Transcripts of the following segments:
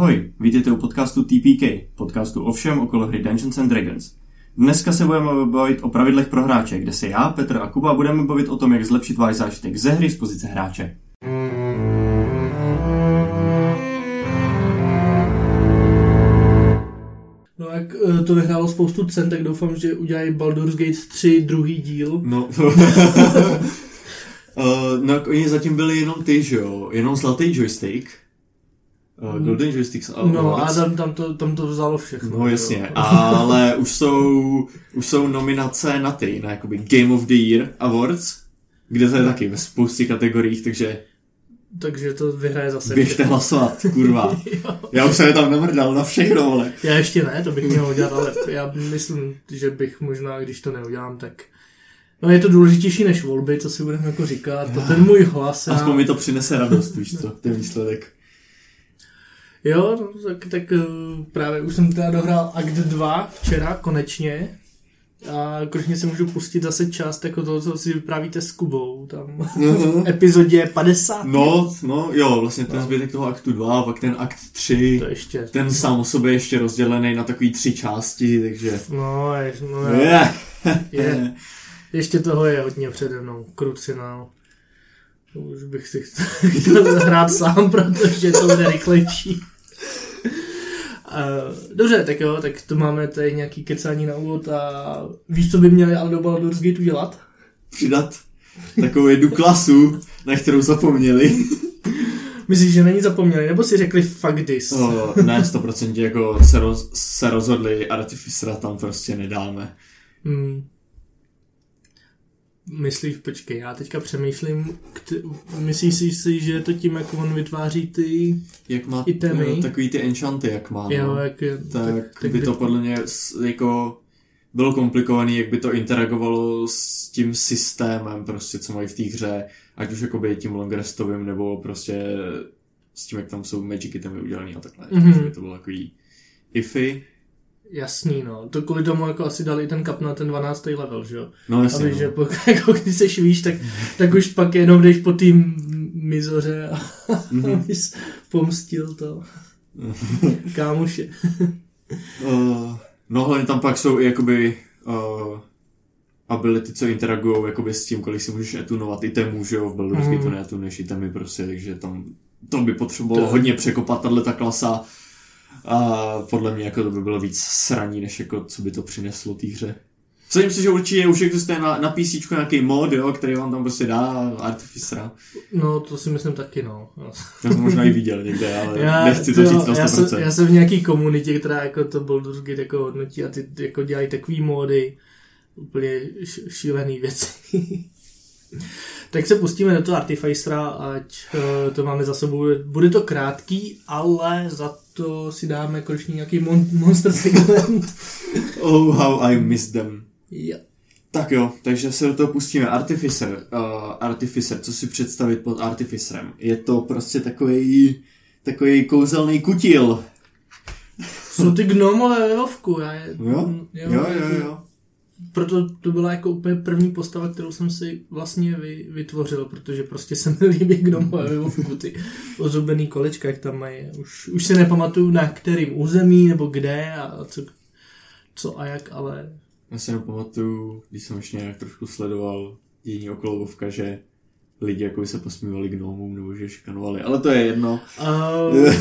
Ahoj, vítejte u podcastu TPK, podcastu o všem okolo hry Dungeons and Dragons. Dneska se budeme bavit o pravidlech pro hráče, kde se já, Petr a Kuba budeme bavit o tom, jak zlepšit váš zážitek ze hry z pozice hráče. No jak eh, to vyhrálo spoustu cen, tak doufám, že udělají Baldur's Gate 3 druhý díl. No, uh, no oni zatím byli jenom ty, že jo, jenom zlatý joystick. Uh, Golden Joysticks Awards. No a tam, tam, to, tam to vzalo všechno. No jasně, jo. ale už jsou, už jsou nominace na ty, na jakoby Game of the Year Awards, kde to je taky ve spoustě kategoriích, takže takže to vyhraje zase. Běžte všechno. hlasovat, kurva. já už jsem je tam namrdal na všechno, ale. Já ještě ne, to bych měl udělat, ale já myslím, že bych možná, když to neudělám, tak No je to důležitější než volby, co si budeme jako říkat. To ten můj hlas. Já... Aspoň mi to přinese radost, víš co, ten výsledek. Jo, no, tak, tak eh, právě už jsem teda dohrál Akt 2 včera, konečně. A konečně si můžu pustit zase část jako toho, co si vyprávíte s Kubou, tam uh-huh. v epizodě 50. No, no, jo, vlastně ten no. zbytek toho aktu 2 a pak ten akt 3, to ještě. ten sám o sobě ještě rozdělený na takový tři části, takže... No, je, no je. Yeah. je. Ještě toho je hodně přede mnou, krucinál. Už bych si chtěl hrát sám, protože to bude rychlejší. Uh, dobře, tak jo, tak to máme tady nějaký kecání na úvod a víš, co by měli ale do Baldur's Gate udělat? Přidat takovou jednu klasu, na kterou zapomněli. Myslíš, že není zapomněli, nebo si řekli fuck this? Oh, ne, 100% jako se, roz, se rozhodli, Artificera tam prostě nedáme. Hmm. Myslíš, počkej, já teďka přemýšlím, kte- myslíš si, že je to tím, jak on vytváří ty jak má, itemy? Jo, takový ty enchanty, jak má. Jo, no. jak je, tak, tak, tak by to podle mě jako bylo komplikovaný, jak by to interagovalo s tím systémem, prostě, co mají v té hře, ať už jakoby tím longrestovým, nebo prostě s tím, jak tam jsou magicy tam udělaný a takhle. Mm-hmm. by to bylo takový ify. Jasný, no. To kvůli tomu jako asi dali ten kap na ten 12. level, že jo? No jasně, Aby, no. že po, jako když seš víš, tak, tak už pak jenom jdeš po tým mizoře a mm-hmm. pomstil to. Kámoše. uh, no hlavně tam pak jsou i jakoby uh, ability, co interagují jakoby s tím, kolik si můžeš etunovat itemů, že jo, v Baldur's mm. to neetunuješ itemy prostě, takže tam to by potřebovalo to... hodně překopat tahle ta klasa a podle mě jako to by bylo víc sraní, než jako co by to přineslo té hře. Myslím si, že určitě už existuje na, na PC nějaký mod, jo, který vám tam prostě dá Artificera. No, to si myslím taky, no. Já jsem možná i viděl někde, ale já, nechci to, to říct na 100%. Já jsem, já jsem v nějaký komunitě, která jako to Baldur's Gate jako hodnotí a ty jako dělají takový módy, úplně šílený věci. tak se pustíme do toho Artificera, ať uh, to máme za sebou. Bude to krátký, ale za to si dáme konečně nějaký mon- monster segment. oh, how I miss them. Yeah. Tak jo, takže se do toho pustíme. Artificer, uh, Artificer, co si představit pod Artificerem? Je to prostě takový takový kouzelný kutil. Jsou ty gnomové ve vovku, já je... Jo? Jo, jo, jo. jo proto to byla jako úplně první postava, kterou jsem si vlastně vy, vytvořil, protože prostě se mi líbí gnomové vovku, ty ozubený kolečka, jak tam mají. Už, už si nepamatuju na kterým území nebo kde a co, co a jak, ale... Já si nepamatuju, když jsem ještě nějak trošku sledoval dění okolo Vovka, že lidi jako se posmívali gnomům nebo že šikanovali, ale to je jedno. Uh,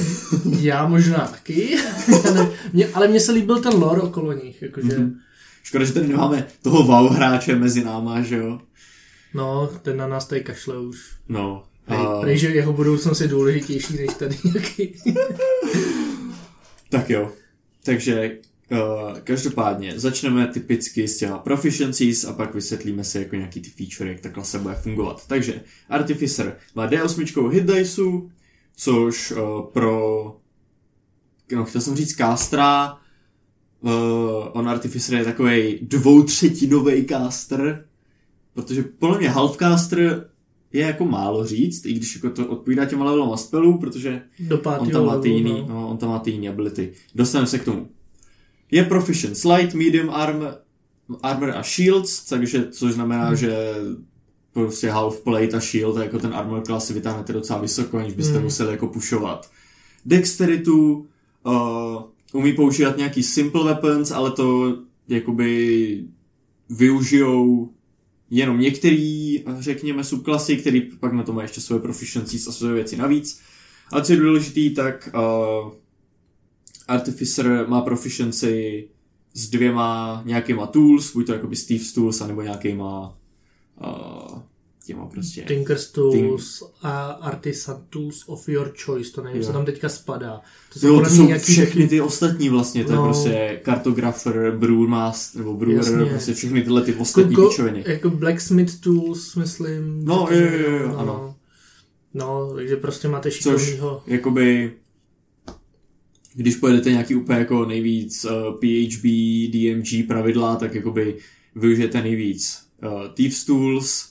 já možná taky, mě, ale mně se líbil ten lore okolo nich, jakože... Mm-hmm Škoda, že tady nemáme toho wow hráče mezi náma, že jo? No, ten na nás tady kašle už. No. A... Prej, že jeho budoucnost je důležitější než tady nějaký. tak jo. Takže uh, každopádně začneme typicky s těma proficiencies a pak vysvětlíme si jako nějaký ty feature, jak ta klasa bude fungovat. Takže Artificer má D8 hit diceu, což uh, pro no, chtěl jsem říct Castra, uh, on Artificer je takový dvoutřetinový caster, protože podle mě halfcaster je jako málo říct, i když jako to odpovídá těm levelům a spelů, protože on tam, má ty jiný, no. No, on tam má ty jiný ability. Dostaneme se k tomu. Je proficient slight, medium armor, armor a shields, takže což znamená, hmm. že prostě half plate a shield, jako ten armor class si vytáhnete docela vysoko, aniž byste hmm. museli jako pušovat. dexteritu, uh, umí používat nějaký simple weapons, ale to jakoby využijou jenom některý, řekněme, subklasy, který pak na to má ještě svoje proficiencies a svoje věci navíc. A co je důležitý, tak uh, Artificer má proficiency s dvěma nějakýma tools, buď to jakoby Steve's tools, anebo nějakýma uh, těma prostě... Tinker's Tools Think... a Artisan Tools of your choice, to nevím, co tam teďka spadá. To jsou, jo, to jsou nějaký všechny ty ostatní vlastně, to no. je prostě kartografer, Brewmaster, nebo Brewer, Jasně. prostě všechny tyhle ty ostatní jako, pičoviny. Jako Blacksmith Tools, myslím. No, jo, jo, jo, no, ano. No, takže prostě máte šikovnýho. Což, jakoby, když pojedete nějaký úplně jako nejvíc uh, PHB, DMG pravidla, tak jakoby využijete nejvíc uh, Thieves Tools,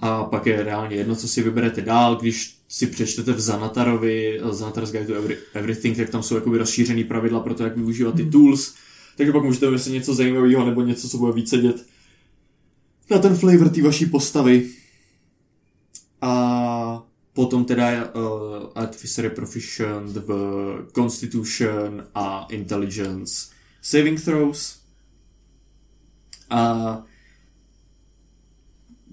a pak je reálně jedno, co si vyberete dál, když si přečtete v Zanatarovi, Zanatar's Guide to Every, Everything, tak tam jsou jakoby rozšířený pravidla pro to, jak využívat ty hmm. tools, takže pak můžete vymyslet něco zajímavého nebo něco, co bude víc sedět na ten flavor té vaší postavy. A potom teda uh, Artificer je proficient v Constitution a Intelligence saving throws. A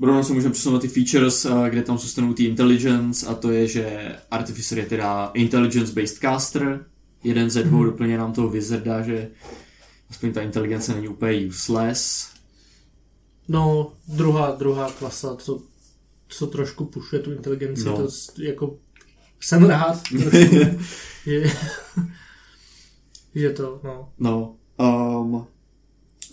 rovnou se můžeme přesunout ty features, eh, kde tam zůstanou ty intelligence a to je, že Artificer je teda intelligence-based caster, jeden ze dvou, hmm. doplně nám toho Wizarda, že aspoň ta inteligence není úplně useless. No, druhá, druhá klasa, co, co trošku pušuje tu inteligenci, no. to jako jsem rád, že, že to, no. No, um,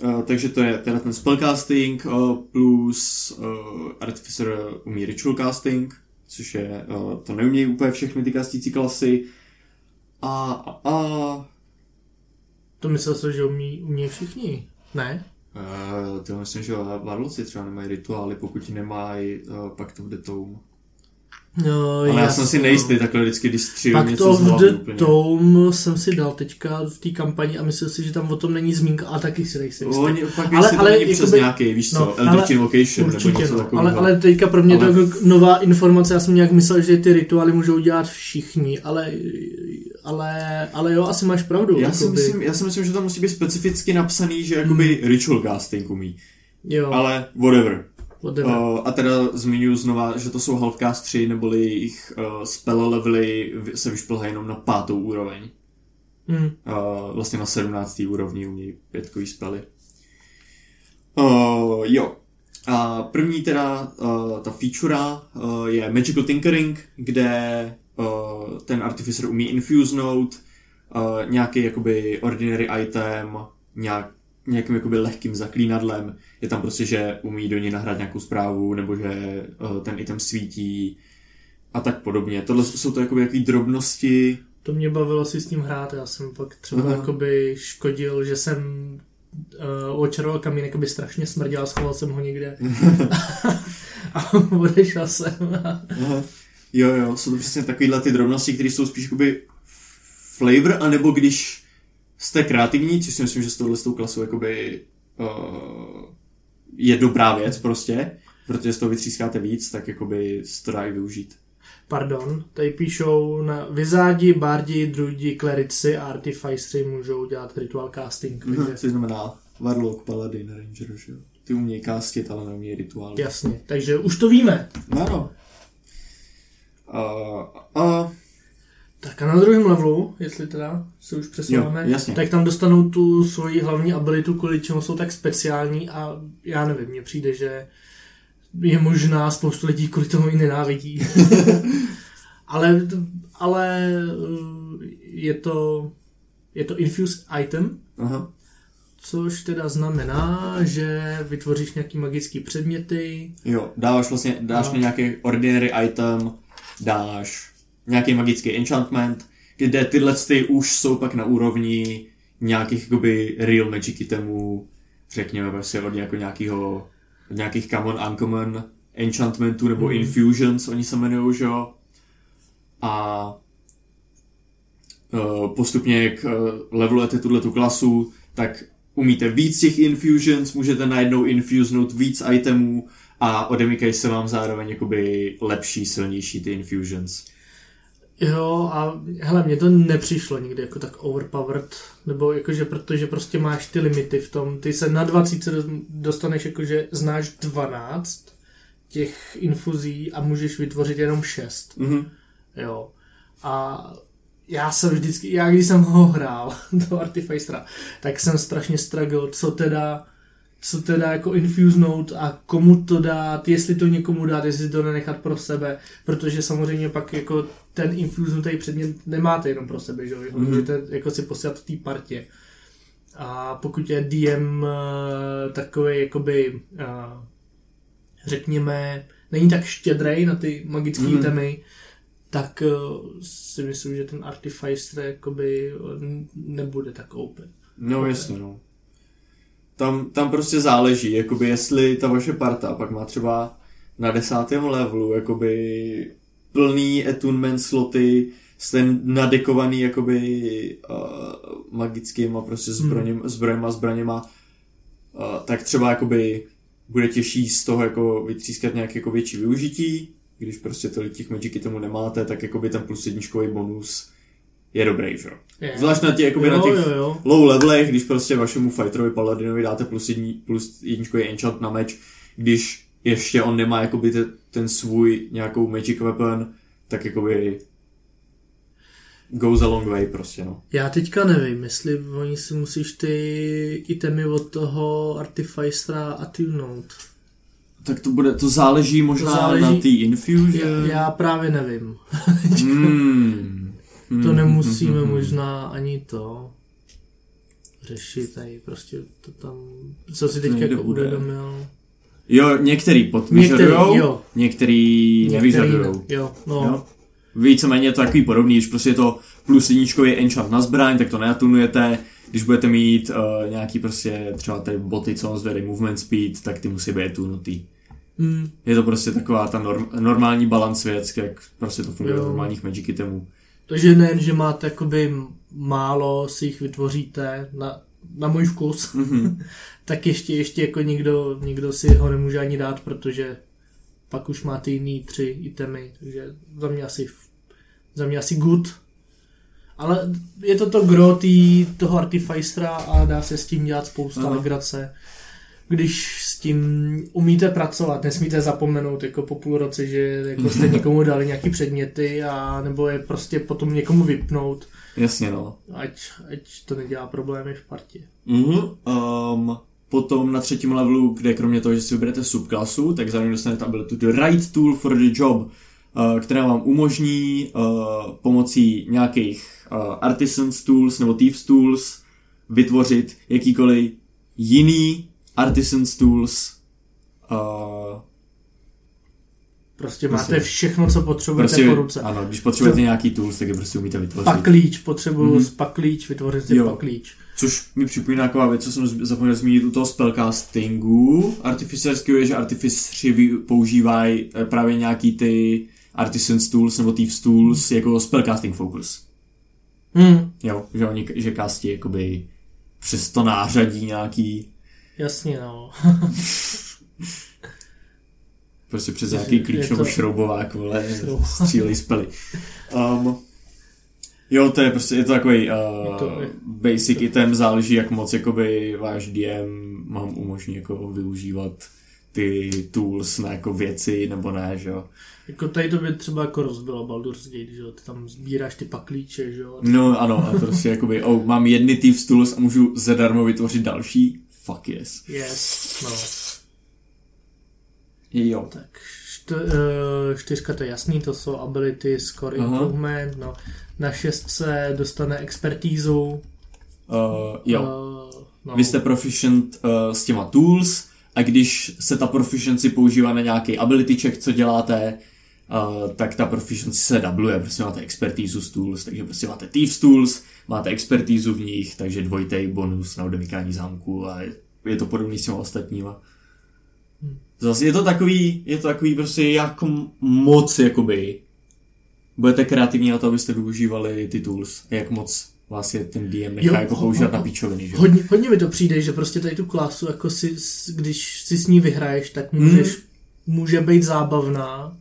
Uh, takže to je teda ten spellcasting uh, plus uh, Artificer umí ritual casting, což je, uh, to neumějí úplně všechny ty kastící klasy. A, a, a... To myslel jsem, že umí, umí všichni, ne? Uh, to myslím, že varloci třeba nemají rituály, pokud nemají uh, pak to v Detome. No, Ale jasný, já jsem si nejistý takhle vždycky, když střílím Pak něco to v The Tom jsem si dal teďka v té kampani a myslel si, že tam o tom není zmínka, a taky si nejsi jistý. Oni, pak ale, ale není přes nějaký, víš co, no, Eldritch Invocation nebo něco no, ale, ale teďka pro mě ale... to jako nová informace, já jsem nějak myslel, že ty rituály můžou dělat všichni, ale ale, ale jo, asi máš pravdu. Já si, myslím, já si myslím, že tam musí být specificky napsaný, že jakoby hmm. ritual casting umí. Jo. Ale whatever. Uh, a teda zmiňuji znova, že to jsou Halfcast 3, neboli jejich uh, spell levely se vyšplhají jenom na pátou úroveň. Hmm. Uh, vlastně na 17. úrovni umějí pětkový spely. Uh, jo. A první teda, uh, ta feature uh, je Magical Tinkering, kde uh, ten Artificer umí infusenout uh, nějaký jakoby ordinary item, nějak, nějakým jakoby lehkým zaklínadlem. Je tam prostě, že umí do něj nahrát nějakou zprávu, nebo že uh, ten item svítí a tak podobně. Tohle jsou to jakoby jaký drobnosti. To mě bavilo si s ním hrát, já jsem pak třeba Aha. jakoby škodil, že jsem uh, očaroval kamín, jakoby strašně smrděl, schoval jsem ho někde a odešel jsem. Aha. Jo, jo, jsou to přesně takovýhle ty drobnosti, které jsou spíš jakoby flavor, anebo když jste kreativní, což si myslím, že s touhle s tou klasou jakoby uh, je dobrá věc prostě, protože z toho vytřískáte víc, tak jakoby se to dá i využít. Pardon, tady píšou na Vizádi, Bardi, Druidi, Klerici a Artificeri můžou dělat ritual casting. Mhm, takže... znamená Warlock, Paladin, Ranger, že jo? Ty umějí castit, ale neumějí rituál. Jasně, takže už to víme. Ano. Uh, uh, tak a na druhém levelu, jestli teda se už přesouváme, tak tam dostanou tu svoji hlavní abilitu, kvůli čemu jsou tak speciální a já nevím, mně přijde, že je možná spoustu lidí kvůli tomu i nenávidí. ale, ale eh, je to, je to infuse item, Aha. což teda znamená, že vytvoříš nějaký magický předměty. Jo, dáváš vlastně, dáš a... nějaký ordinary item, dáš nějaký magický enchantment, kde tyhle ty už jsou pak na úrovni nějakých jakoby real magic itemů, řekněme prostě od jako nějakého, od nějakých common, uncommon enchantmentů nebo mm. infusions, oni se jmenují, že jo. A uh, postupně, jak uh, levelujete tuhle tu klasu, tak umíte víc těch infusions, můžete najednou infusnout víc itemů a odemykají se vám zároveň jakoby lepší, silnější ty infusions. Jo, a hele, mně to nepřišlo nikdy jako tak overpowered, nebo jakože protože prostě máš ty limity v tom, ty se na 20 dostaneš jakože znáš 12 těch infuzí a můžeš vytvořit jenom 6. Mhm. Jo. A já jsem vždycky, já když jsem ho hrál, do Artificera, tak jsem strašně struggle, co teda, co teda jako infusnout a komu to dát, jestli to někomu dát, jestli to nenechat pro sebe, protože samozřejmě pak jako ten infuznutý předmět nemáte jenom pro sebe, že jo, mm-hmm. můžete jako si posílat v té partě. A pokud je DM uh, takový jakoby, uh, řekněme, není tak štědrej na ty magické Mhm. mm. temy, tak uh, si myslím, že ten Artificer jakoby nebude tak open. No jasně, no. Tam, tam prostě záleží, jakoby jestli ta vaše parta pak má třeba na desátém levelu jakoby plný attunement sloty, jste nadekovaný jakoby uh, magickýma prostě zbraněm, zbraněma, zbraněma, uh, tak třeba jakoby bude těžší z toho jako vytřískat nějak jako větší využití, když prostě tolik těch magicy tomu nemáte, tak jakoby ten plus jedničkový bonus je dobrý, že jo. Je. Zvlášť na těch, jakoby jo, na těch jo, jo. low levelech, když prostě vašemu fighterovi paladinovi dáte plus, jední, plus jedničkový enchant na meč, když ještě on nemá jakoby te, ten svůj nějakou magic weapon, tak jakoby goes a long way prostě, no. Já teďka nevím, jestli oni si musíš ty itemy od toho Artificera attunout. Tak to bude, to záleží možná To záleží- na té infusion. Já, já právě nevím. Hmm. To Hmm, nemusíme hmm, hmm, možná ani to řešit, tady prostě to tam, co si teď někde jako uvědomil. Jo, některý podvyžadujou, Některý, některý nevyžadujou. ne- Jo, no. Jo. Víceméně je to takový podobný, když prostě je to plus jedničkový enchant na zbraň, tak to neatunujete. Když budete mít uh, nějaký prostě třeba ty boty, co vám zvedají movement speed, tak ty musí být tunutý. Mm, Je to prostě taková ta norm, normální balance věc, jak prostě to funguje Jo. v normálních magic itemů. Takže nejen, že máte jakoby málo, si jich vytvoříte na, na můj vkus, Mhm. tak ještě, ještě jako nikdo, nikdo si ho nemůže ani dát, protože pak už máte jiný tři itemy, takže za mě asi, za mě asi good. Ale je to to gro tý, toho Artificera a dá se s tím dělat spousta Aha. legrace. Když s tím umíte pracovat, nesmíte zapomenout jako po půl roce, že jako jste někomu dali nějaký předměty a nebo je prostě potom někomu vypnout, Jasně no. ať, ať to nedělá problémy v partě. Mhm. Um, potom na třetím levelu, kde kromě toho, že si vyberete subklasu, tak zároveň dostanete abilitu The Right Tool for the Job, uh, která vám umožní uh, pomocí nějakých uh, Artisans Tools nebo Thieves Tools vytvořit jakýkoliv jiný Artisans Tools uh, Prostě Prostě- máte všechno, co potřebujete prostě, po ruce. ano, když potřebujete nějaký tools, tak je prostě umíte vytvořit. Paklíč, potřebuju Mhm. mm-hmm. paklíč, vytvořit si Jo. paklíč. Což mi připomíná taková věc, co jsem zapomněl zmínit u toho spellcastingu. Artificerského je, že artificři používají eh, právě nějaký ty Artisans Tools nebo Thieves Tools jako spellcasting focus. Hmm, Jo, že oni, že castí jakoby přes to nářadí nějaký, jasně no. prostě přes Je- nějaký je klíč to- nebo šroubovák, vole, střílej spely. Um, jo, to je prostě, je to takový uh, Je to- basic item, záleží jak moc jakoby váš DM mám umožní jako využívat ty tools na jako věci nebo ne, že jo. Jako tady to by třeba jako rozbilo Baldur's Gate, že jo, ty tam sbíráš ty paklíče, že jo. No ano, a prostě jakoby, oh, mám jedny Thieves tools a můžu zadarmo vytvořit další? Fuck yes. Yes, no. Jo. Tak št, uh, čtyřka to je jasný, to jsou ability, score Aha. improvement, no. Na šestce dostane expertízu. Uh, jo. Uh, no. Vy jste proficient uh, s těma tools a když se ta proficiency používá na nějaký ability check, co děláte, uh, tak ta proficiency se dubluje, prostě máte expertízu z tools, takže prostě máte Thieves tools, máte expertízu v nich, takže dvojitý bonus na odemykání zámku a je, to podobný s těma ostatníma. Hmm. Zase je to takový, je to takový prostě jak moc jakoby budete kreativní na to, abyste využívali ty tools jak moc vás je ten DM nechá Jo, jako používat na píčoviny, že? Hodně, hodně mi to přijde, že prostě tady tu klasu, jako si, když si s ní vyhraješ, tak můžeš, může být zábavná,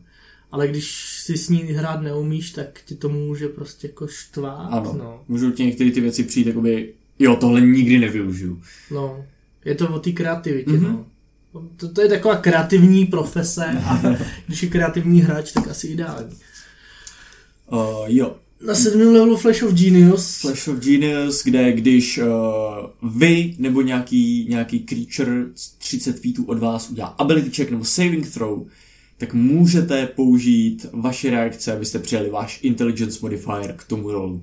ale když si s ní hrát neumíš, tak ti to může prostě jako štvát. Ano. No. Můžou ti některé ty věci přijít, jakoby, jo, tohle nikdy nevyužiju. no. Je to o té kreativitě, Mhm. no. To, to je taková kreativní profese a když je kreativní hráč, tak asi ideální. Uh, jo, Na sedmém levelu Flash of Genius Flash of Genius, kde když uh, vy nebo nějaký, nějaký creature z 30 feetů od vás udělá ability check nebo saving throw, tak můžete použít vaše reakce, abyste přijali váš intelligence modifier k tomu rolu.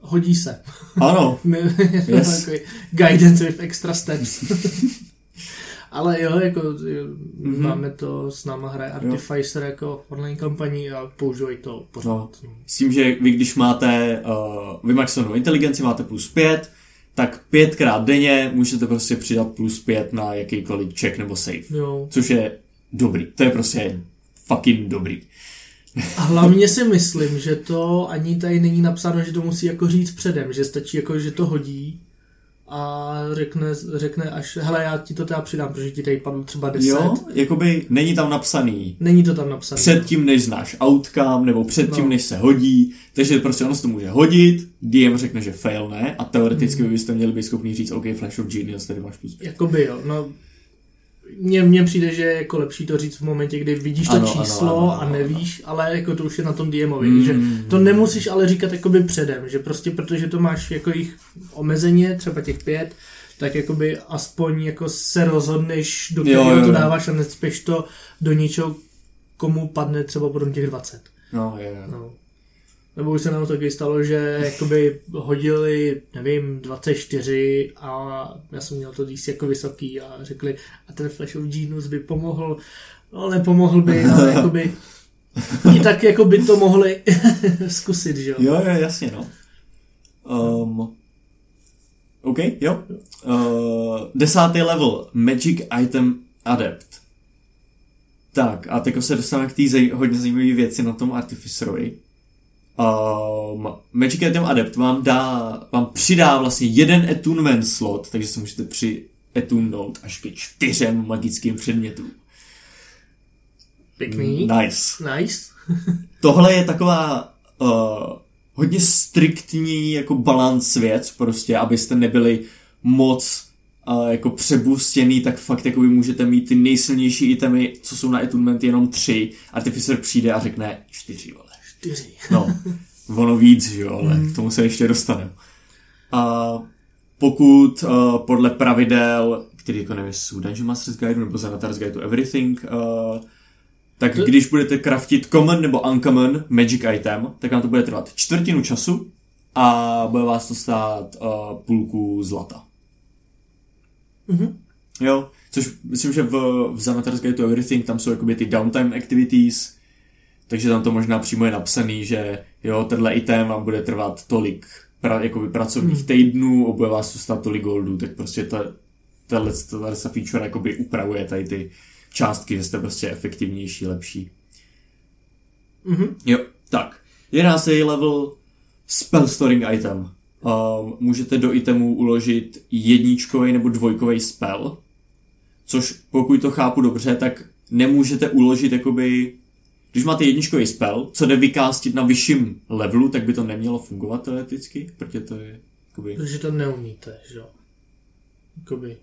hodí se. Ano, yes. Guidance with extra steps. Ale jo, jako jo, Mhm. máme to, s náma hraje Artificer jako v online kampaní a používají to pořád. No. s tím, že vy když máte uh, vymaxovanou inteligenci, máte plus 5, tak pětkrát denně můžete prostě přidat plus 5 na jakýkoliv check nebo save. Jo. Což je dobrý. To je prostě fucking dobrý. A hlavně si myslím, že to ani tady není napsáno, že to musí jako říct předem, že stačí jako, že to hodí a řekne, řekne až, hele, já ti to teda přidám, protože ti tady padlo třeba 10. Jo, jakoby není tam napsaný Není to tam napsané. předtím, než znáš outcome, nebo předtím, No. než se hodí, takže prostě ono se to může hodit, DM řekne, že fail ne, a teoreticky Hmm. by byste měli být schopni říct, OK, Flash of Genius, tady máš plus. Jakoby jo, no mně, mně přijde, že je jako lepší to říct v momentě, kdy vidíš to Ano, ano, číslo ano, ano, a nevíš, ale jako to už je na tom DMovi, Mm. že to nemusíš ale říkat jakoby předem, že prostě protože to máš jako jich omezeně, třeba těch pět, tak jakoby aspoň jako se rozhodneš, do Jo, kterého jo, to dáváš a necpeš to do něčeho, komu padne třeba potom těch 20. No, je, je. No. Nebo už se nám taky stalo, že jakoby hodili, nevím, 24 a já jsem měl to DC jako vysoký a řekli, a ten Flash of Genius by pomohl, no nepomohl by, ale jakoby i tak jako by to mohli zkusit, že jo. Jo, jo, jasně, no. Um, OK, jo. Uh, desátý level, Magic Item Adept. Tak, a teď se dostáváme k té zaj- hodně zajímavé věci na tom Artificerovi. Um, Magic Item Adept vám dá, vám přidá vlastně jeden attunement slot, takže se můžete při attunnout až ke čtyřem magickým předmětům. Pěkný. Nice. Nice. Tohle je taková uh, hodně striktní jako balans věc, prostě, abyste nebyli moc uh, jako přebustěný, tak fakt jako vy můžete mít ty nejsilnější itemy, co jsou na attunement jenom tři. Artificer přijde a řekne čtyři, vole. Čtyři. No, ono víc, že jo, ale k tomu se ještě dostaneme. A pokud uh, podle pravidel, který jako nevím, jsou Dungeon Master's Guide nebo Zanatar's Guide to Everything, uh, tak To- když budete craftit common nebo uncommon magic item, tak vám to bude trvat čtvrtinu času a bude vás to stát uh, půlku zlata. Mhm. Jo, což myslím, že v, v Zanatar's Guide to Everything tam jsou jakoby ty downtime activities, takže tam to možná přímo je napsaný, že jo, tenhle item vám bude trvat tolik pra, jakoby pracovních Hmm. týdnů, a bude vás to stát tolik goldů, tak prostě ta, tahle, tahle ta feature jakoby upravuje tady ty částky, že jste prostě efektivnější, lepší. Mhm. Jo, tak. 11. level spell storing item. Um, můžete do itemu uložit jedničkový nebo dvojkový spell, což pokud to chápu dobře, tak nemůžete uložit jakoby když máte jedničkový spell, co jde vykástit na vyšším levelu, tak by to nemělo fungovat teoreticky, protože to je jakoby... Protože to neumíte, že jo. Jakoby.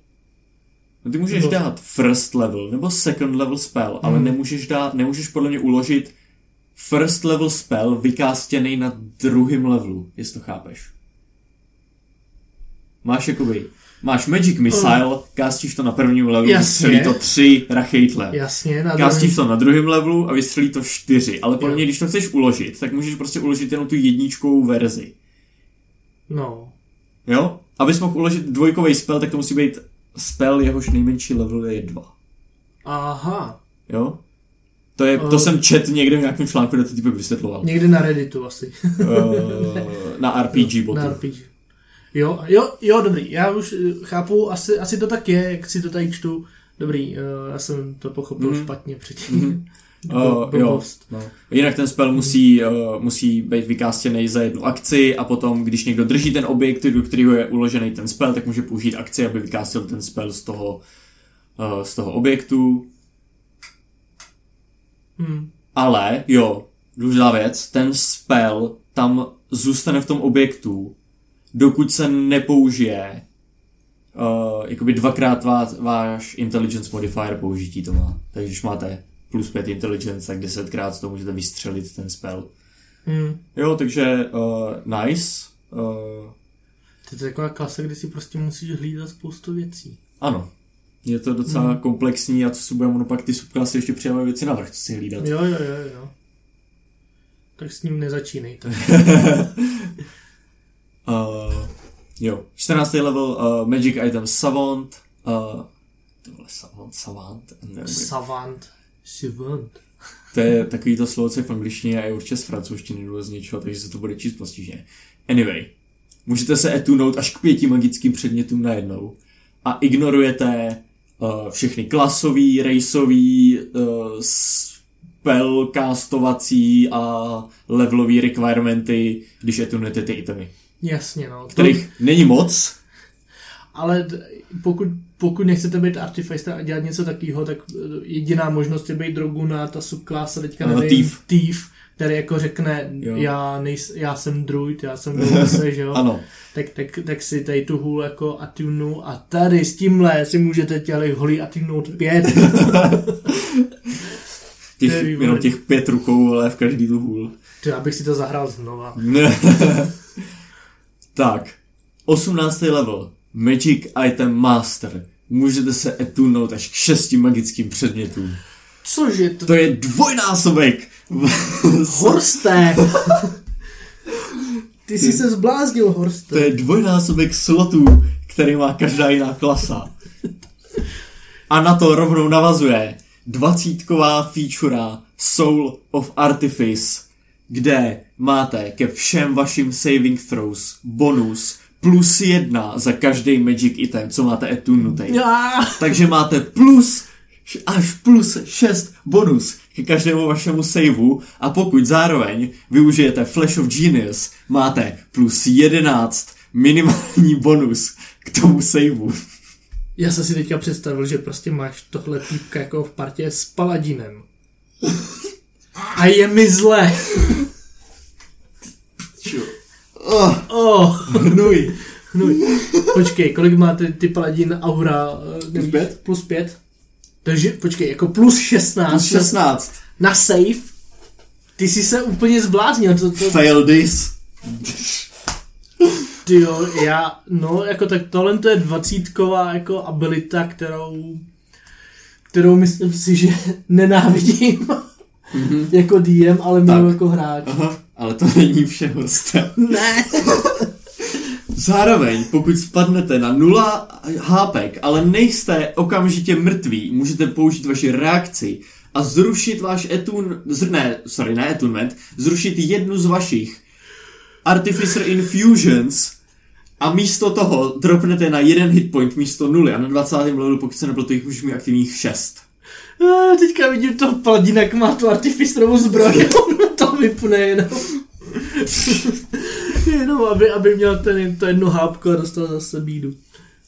No ty můžeš No. dát first level nebo second level spell, ale Hmm. nemůžeš dát, nemůžeš podle mě uložit first level spell vykástěný na druhém levelu, jestli to chápeš. Máš jakoby, máš Magic Missile, kástíš to na prvním levelu, Jasně. vystřelí to tři rachejtle. Jasně, na Kástíš druhém- to na druhém levelu a vystřelí to čtyři, ale podle mě, když to chceš uložit, tak můžeš prostě uložit jenom tu jedničkovou verzi. No. Jo? Abys mohl uložit dvojkový spell, tak to musí být spell, jehož nejmenší level je dva. Aha. Jo? To, je, to Eh. jsem čet někde v nějakém článku, kde to typek vysvětloval. Někde na Redditu asi. uh, na RPG botu. Na RPG. Jo, jo, jo, dobrý. Já už eh, chápu, asi, asi to tak je, jak si to tady čtu. Dobrý, uh, já jsem to pochopil Mhm. špatně předtím. Bl- Uh, jo, no. Jinak ten spell musí, uh, musí být vykástěný za jednu akci a potom, když někdo drží ten objekt, do kterého je uložený ten spell, tak může použít akci, aby vykástil ten spell z toho, uh, z toho objektu. Hmm. Ale, jo, důležitá věc, ten spell tam zůstane v tom objektu, dokud se nepoužije uh, jakoby dvakrát váš, váš intelligence modifier použití to má. Takže když máte plus 5 intelligence, tak desetkrát to můžete vystřelit ten spell. Hmm. Jo, takže uh, nice. Uh, To je taková klasa, kde si prostě musíš hlídat spoustu věcí. ano. Je to docela Hmm. komplexní a co si budeme, ono pak ty subklasy ještě přidávají věci navrch, co si hlídat. Jo, jo, jo, jo. Tak s ním nezačínejte. Uh, jo, 14. level uh, Magic Item Savant. Uh, to vole, Savant, Savant. nevím. Savant. Savant. To je takový to slovo, co je v angličtině a je určitě z francouzštiny nebo z něčeho, takže se to bude číst postižně. Anyway, můžete se etunout až k pěti magickým předmětům najednou a ignorujete uh, všechny klasový, raceový, uh, spellcastovací a levelový requirementy, když etunujete ty itemy, Jasně, no. To, kterých není moc, ale pokud, pokud nechcete být artificer a dělat něco takového, tak eh, jediná možnost je být droguna, ta subklasa, teďka nevím, thief. thief, který jako řekne, Jo. já, nejs, já jsem druid, já jsem druid, že jo? ano. tak, tak, tak si tady tu hůl jako atunu a tady s tímhle si můžete těli holí atunout pět. Těch, To jenom těch pět rukou, ale v každý tu hůl. Já bych si to zahrál znova. tak, 18. level. Magic Item Master. Můžete se etunout až k šesti magickým předmětům. Cože to? To je dvojnásobek. Horste! Ty jsi se zbláznil, Horste. to je dvojnásobek slotů, který má každá jiná klasa. A na to rovnou navazuje dvacítková feature Soul of Artifice, kde máte ke všem vašim saving throws bonus plus jedna za každý magic item, co máte etunutej. Takže máte plus až plus 6 bonus ke každému vašemu saveu a pokud zároveň využijete Flash of Genius, máte plus 11 minimální bonus k tomu saveu. Já jsem si teďka představil, že prostě máš tohle týpka jako v partě s paladinem. A je mi zle. Oh, Oh, hnůj. hnůj. Počkej, kolik má ty, ty paladin aura? eh, nevíš? pět? Plus pět. Takže, počkej, jako plus 16. Plus 16. Na save. Ty jsi se úplně zbláznil. To, to, Fail this. ty jo, já, no, jako tak tohle to je dvacítková jako abilita, kterou, kterou myslím si, že nenávidím. Mhm. jako DM, ale Tak. jako hráč. Aha, ale to není vše, hoste. Ne. Zároveň, pokud spadnete na 0 HP, ale nejste okamžitě mrtví, můžete použít vaši reakci a zrušit váš etun, zr, ne, sorry, ne etunment, zrušit jednu z vašich Artificer Infusions a místo toho dropnete na jeden hit point místo nuly a na 20. levelu, pokud se nepletu, jich můžeš mít aktivních 6. A teďka vidím toho paladina, jak má tu artificerovou zbroj a on to vypne jenom. jenom, aby, aby měl ten, to jedno hápko a dostal zase bídu.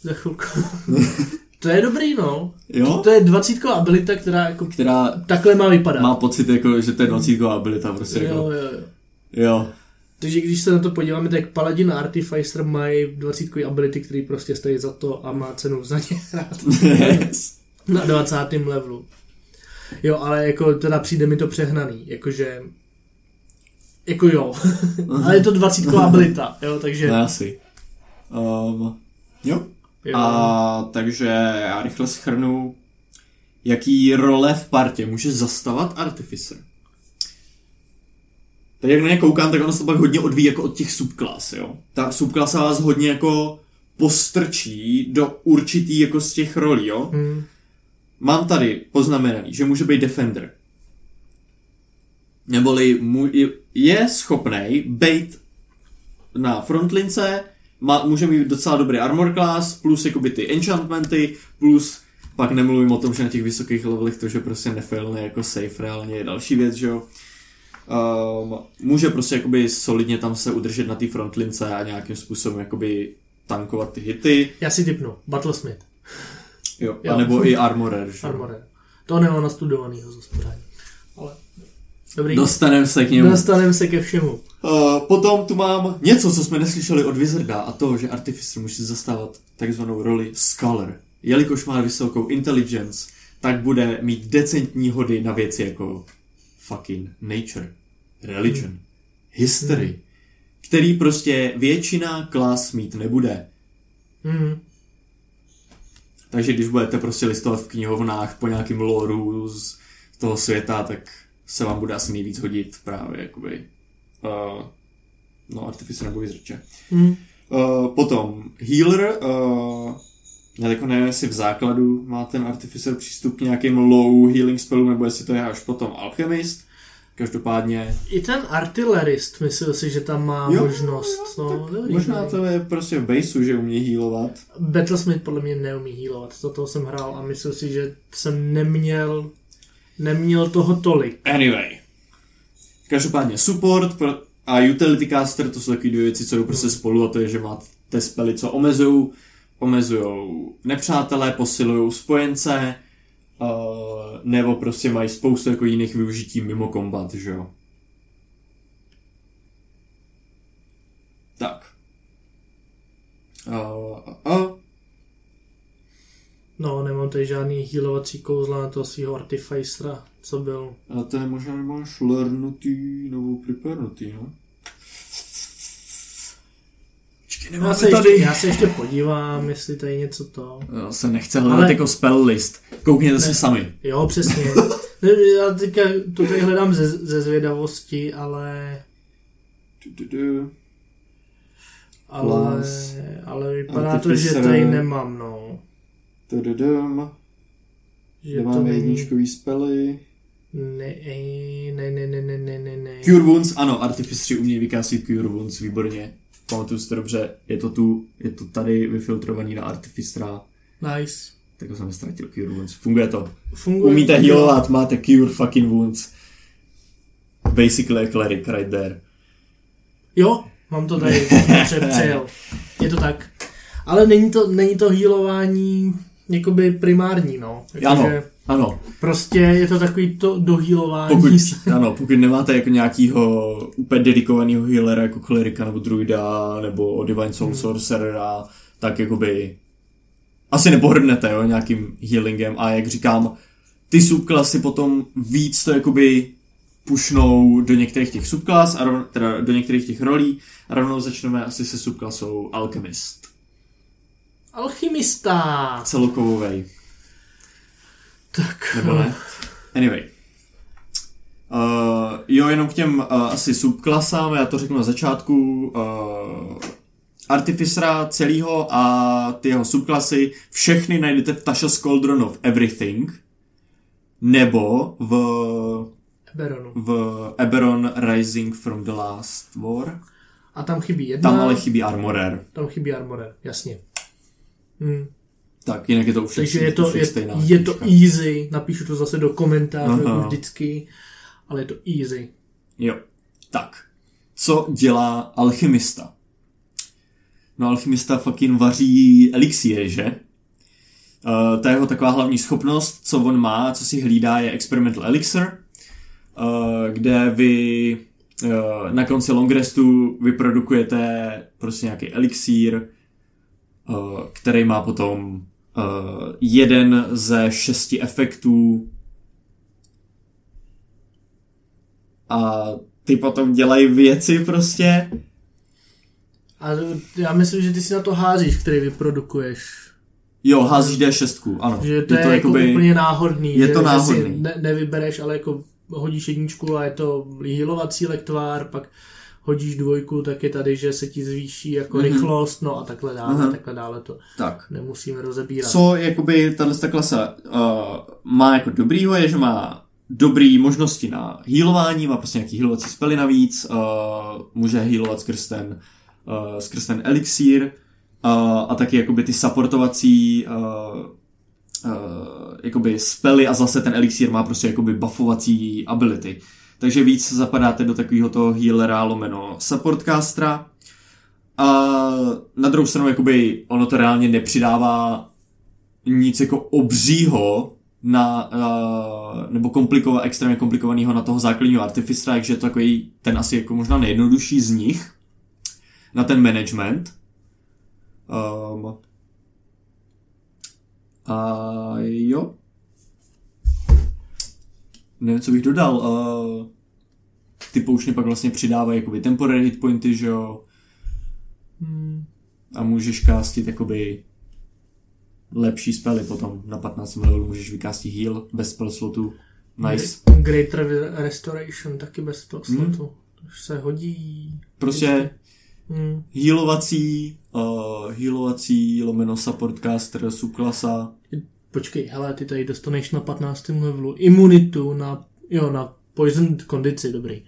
Za chvilku. to je dobrý, no. Jo? To je dvacítková abilita, která jako Která takhle má vypadat. má pocit, jako, že to je 20 abilita, prostě jo, jako, jo, jo. jo. Takže když se na to podíváme, tak Paladin a Artificer mají 20 ability, který prostě stojí za to a má cenu za ně hrát yes. na 20. levelu. Jo, ale jako teda přijde mi to přehnaný, jakože jako jo, ale je to 20 abilita, jo, takže Ne, asi. Um, jo. jo. A takže já rychle schrnu, jaký role v partě může zastavat Artificer. Tak jak na ně koukám, tak ono se to pak hodně odvíjí jako od těch subklas, jo. Ta subklasa vás hodně jako postrčí do určitý jako z těch rolí, jo. Hmm. Mám tady poznamenaný, že může být Defender. Neboli mu, je- schopný být na frontlince, má, může mít docela dobrý armor class, plus jakoby ty enchantmenty, plus pak nemluvím o tom, že na těch vysokých levelech to, že prostě nefailne jako safe reálně je další věc, že jo. Um, může prostě jakoby solidně tam se udržet na té frontlince a nějakým způsobem jakoby tankovat ty hity, Já si typnu, Battlesmith, jo, Jo. a nebo i armorer, že. Armorer. To nemám nastudovanýho z hospodání. Ale Dobrý. Dostaneme se k němu. Dostaneme se ke všemu. Uh, potom tu mám něco, co jsme neslyšeli od Wizarda a to, že Artificer může zastávat takzvanou roli Scholar. Jelikož má vysokou intelligence, tak bude mít decentní hody na věci jako fucking nature, religion, hmm. history, hmm. který prostě většina klas mít nebude. Hmm. Takže když budete prostě listovat v knihovnách po nějakým loreu z toho světa, tak se vám bude asi nejvíc hodit právě jakoby uh, no Artificer nebo Wizardče. Hmm. Uh, potom Healer, uh, já jako nevím, jestli v základu má ten Artificer přístup k nějakým low healing spellům, nebo jestli to je až potom Alchemist. Každopádně... I ten artilerist, myslel si, že tam má jo, možnost. No, no, dobrý, možná to je prostě v baseu, že umí healovat. Battlesmith podle mě neumí healovat, to toho jsem hrál a myslel si, že jsem neměl neměl toho tolik. Anyway. Každopádně support a utility caster, to jsou takové dvě věci, co jdou prostě spolu a to je, že máte spely, co omezují omezují nepřátelé, posilují spojence, uh, nebo prostě mají spoustu jako jiných využití mimo kombat, že jo. Tak. Uh, uh. No, nemám tady žádný healovací kouzla na toho svého artificera, co byl. A to je možná nemáš learnutý nebo prepernutý, no? Já, se tady... ještě, já se ještě podívám, jestli tady něco to... Já se nechce hledat ale... jako spell list. Koukněte ne. si sami. Jo, přesně. já teďka to tady hledám ze, ze zvědavosti, ale... Ale, ale vypadá to, že tady nemám, no. Tududum. Že Nemáme není... jedničkový spely. Ne, ne, ne, ne, ne, ne, ne. Cure Wounds, ano, Artifice umějí vykáslit Cure Wounds, výborně. Pamatuju si to dobře, je to tu, je to tady vyfiltrovaný na Artificera. Nice. Tak jsem ztratil Cure Wounds. Funguje to. Funguje Umíte healovat, máte Cure fucking Wounds. Basically a cleric right there. Jo, mám to tady přepřejel. Je to tak. Ale není to, není to healování jakoby primární, no. Jako ano, že ano. Prostě je to takový to dohýlování. Pokud, ano, pokud nemáte jako nějakýho úplně dedikovaného healera jako klerika nebo druida nebo divine soul hmm. sorcerera, tak jakoby asi nepohrdnete jo, nějakým healingem a jak říkám, ty subklasy potom víc to jakoby pušnou do některých těch subklas, a rovno, teda do některých těch rolí a rovnou začneme asi se subklasou Alchemist. Alchymista. Celokovovej. Tak. Nebo ne? Anyway. Uh, jo, jenom k těm uh, asi subklasám, já to řeknu na začátku. Uh, Artificera celého a ty jeho subklasy, všechny najdete v Tasha's Cauldron of Everything, nebo v Eberonu. v Eberon Rising from the Last War. A tam chybí jedna. Tam ale chybí Armorer. Tam chybí Armorer, jasně. Hmm. Tak, jinak je to už Takže je to, je, stejná je to easy, napíšu to zase do komentářů vždycky, ale je to easy. Jo, tak. Co dělá alchymista? No alchymista fucking vaří elixíry, že? Uh, ta jeho taková hlavní schopnost, co on má, co si hlídá, je experimental elixir, uh, kde vy uh, na konci long restu vyprodukujete prostě nějaký elixír, který má potom uh, jeden ze šesti efektů a ty potom dělají věci prostě. A já myslím, že ty si na to házíš, který vyprodukuješ. Jo, házíš D6, ano. Že to je, to je jako jakoby, úplně náhodný. Je že, to náhodný. Že si ne, nevybereš, ale jako hodíš jedničku a je to healovací lektvár, pak hodíš dvojku, tak je tady, že se ti zvýší jako mm-hmm. rychlost, no a takhle dále, mm-hmm. takhle dále to tak. nemusíme rozebírat. Co jakoby tato klasa uh, má jako dobrýho, je, že má dobrý možnosti na healování, má prostě nějaký healovací spely navíc, uh, může healovat skrz ten, uh, skrz ten elixír uh, a taky jakoby ty supportovací uh, uh, jakoby spely a zase ten elixír má prostě jakoby buffovací ability. Takže víc zapadáte do takového toho healera lomeno supportcastera. A na druhou stranu, jakoby ono to reálně nepřidává nic jako obřího na, uh, nebo komplikova, extrémně komplikovaného na toho základního artificera, takže je to takový ten asi jako možná nejjednodušší z nich na ten management. Um, a jo. Nevím, co bych dodal. Uh, ty poušně pak vlastně přidávají jakoby temporary hit pointy, že jo. Hmm. A můžeš kástit jakoby lepší spely potom. Na 15 levelů můžeš vykástit heal bez spell slotu. Nice. Greater Restoration taky bez spell slotu. Hmm. Už se hodí. Prostě Hmm. healovací, uh, healovací lomeno support caster subklasa. Počkej, hele, ty tady dostaneš na 15. levelu imunitu na, jo, na poison kondici, dobrý.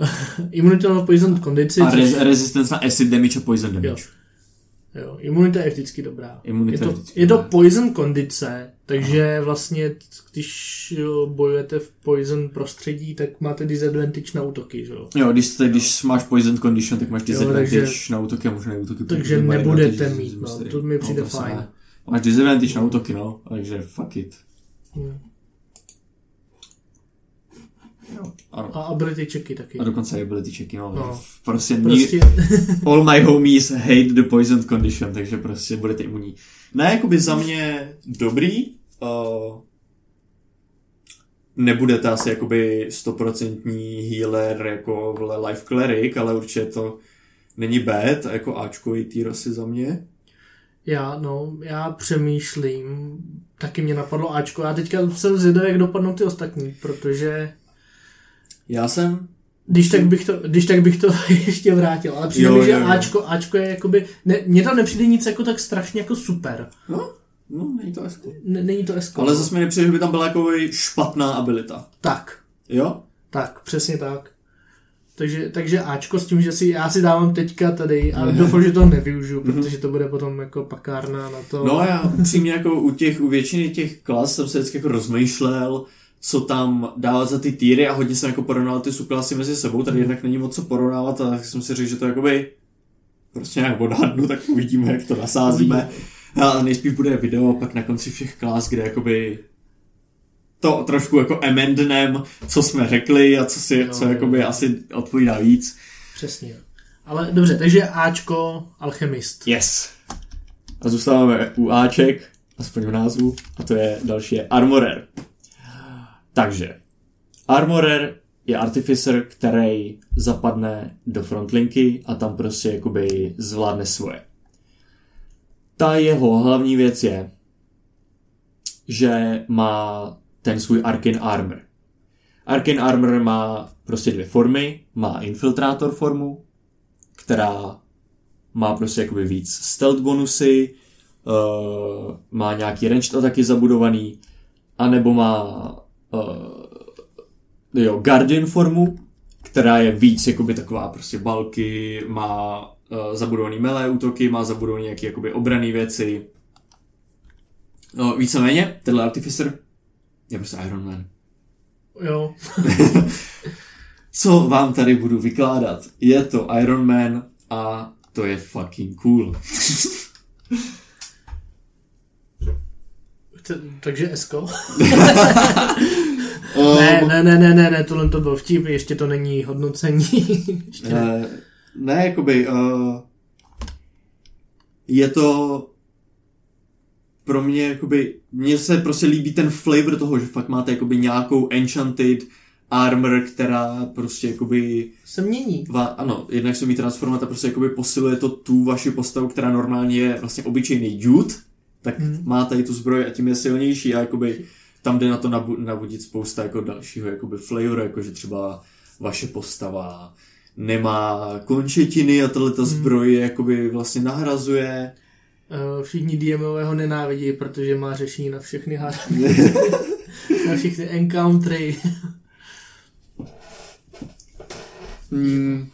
imunitu na poison kondici, A res- resistance na acid damage a poison damage. Jo, imunita je vždycky dobrá. Imunita je, to, vždycky je to poison kondice, takže vlastně, když jo, bojujete v poison prostředí, tak máte disadvantage na útoky, že jo. Jo, když, te, když máš poison condition, tak máš disadvantage takže- na útoky a možná útoky. Takže nebudete mít, no, z- to mi přijde prostě fajn. ne. Máš disadvantage na útoky, no, takže fuck it. Ano. A ability checky taky. A dokonce i ability checky, no. No. Prostě, Prostě, all my homies hate the poison condition, takže prostě budete imunní. Ne, jakoby za mě dobrý, uh, nebudete asi jakoby stoprocentní healer jako vle life cleric, ale určitě to není bad, jako Ačkový týr asi za mě. já, no, já přemýšlím, taky mě napadlo Ačko, já teďka jsem zvědavý, jak dopadnou ty ostatní, protože Já jsem Když tak bych to, když tak bych to ještě vrátil, ale přijde Jo, mi, že jo, jo. Ačko, Ačko je jakoby, ne, mně tam nepřijde nic jako tak strašně jako super. No, no není to esko. N- není to esko. Ale zase mi nepřijde, že by tam byla jako špatná abilita. Tak, Jo? tak, přesně tak. Takže, takže Ačko s tím, že si, já si dávám teďka tady a doufám, že to nevyužiju, protože to bude potom jako pakárna na to. No já upřímně jako u těch, u většiny těch klas jsem se vždycky jako rozmýšlel, co tam dávat za ty týry a hodně jsem jako porovnal ty subklasy mezi sebou, tady jednak není moc co porovnávat a tak jsem si řekl, že to jakoby prostě nějak odhadnu, tak uvidíme, jak to nasázíme. A nejspíš bude video pak na konci všech klas, kde jakoby to trošku jako amendnem, co jsme řekli a co si, Jo, co jakoby asi odpovídá víc. Přesně. Ale dobře, takže Ačko, alchemist. Yes. A zůstáváme u Aček, aspoň v názvu, a to je další je Armorer. Takže, Armorer je artificer, který zapadne do frontlinky a tam prostě jakoby zvládne svoje. Ta jeho hlavní věc je, že má ten svůj Arcane Armor. Arcane Armor má prostě dvě formy. Má Infiltrátor formu, která má prostě jakoby víc stealth bonusy, uh, má nějaký ranged ataky zabudovaný, anebo má uh, jo, Guardian formu, která je víc jakoby taková prostě balky, má uh, zabudovaný melee útoky, má zabudovaný nějaký jakoby obraný věci. No, víceméně, tenhle Artificer je prostě Iron Man. Jo. Co vám tady budu vykládat? Je to Iron Man a to je fucking cool. Takže Esko? Ne, ne, ne, ne, ne, ne, tohle to byl vtip, ještě to není hodnocení. ještě ne. Ne, ne jakoby, uh, je to pro mě, jakoby, mně se prostě líbí ten flavor toho, že fakt máte jakoby nějakou enchanted armor, která prostě jakoby, Se mění. va, ano, jednak se umí transformovat a prostě jakoby posiluje to tu vaši postavu, která normálně je vlastně obyčejný dude, tak Hmm. hmm. má tady tu zbroj a tím je silnější a jakoby tam jde na to nabu- nabudit spousta jako dalšího jakoby flavoru, jako že třeba vaše postava nemá končetiny a tahle ta zbroj je jakoby vlastně nahrazuje. Eh, Všichni DMové ho nenávidí, protože má řešení na všechny hady. na všechny encountery. Mm,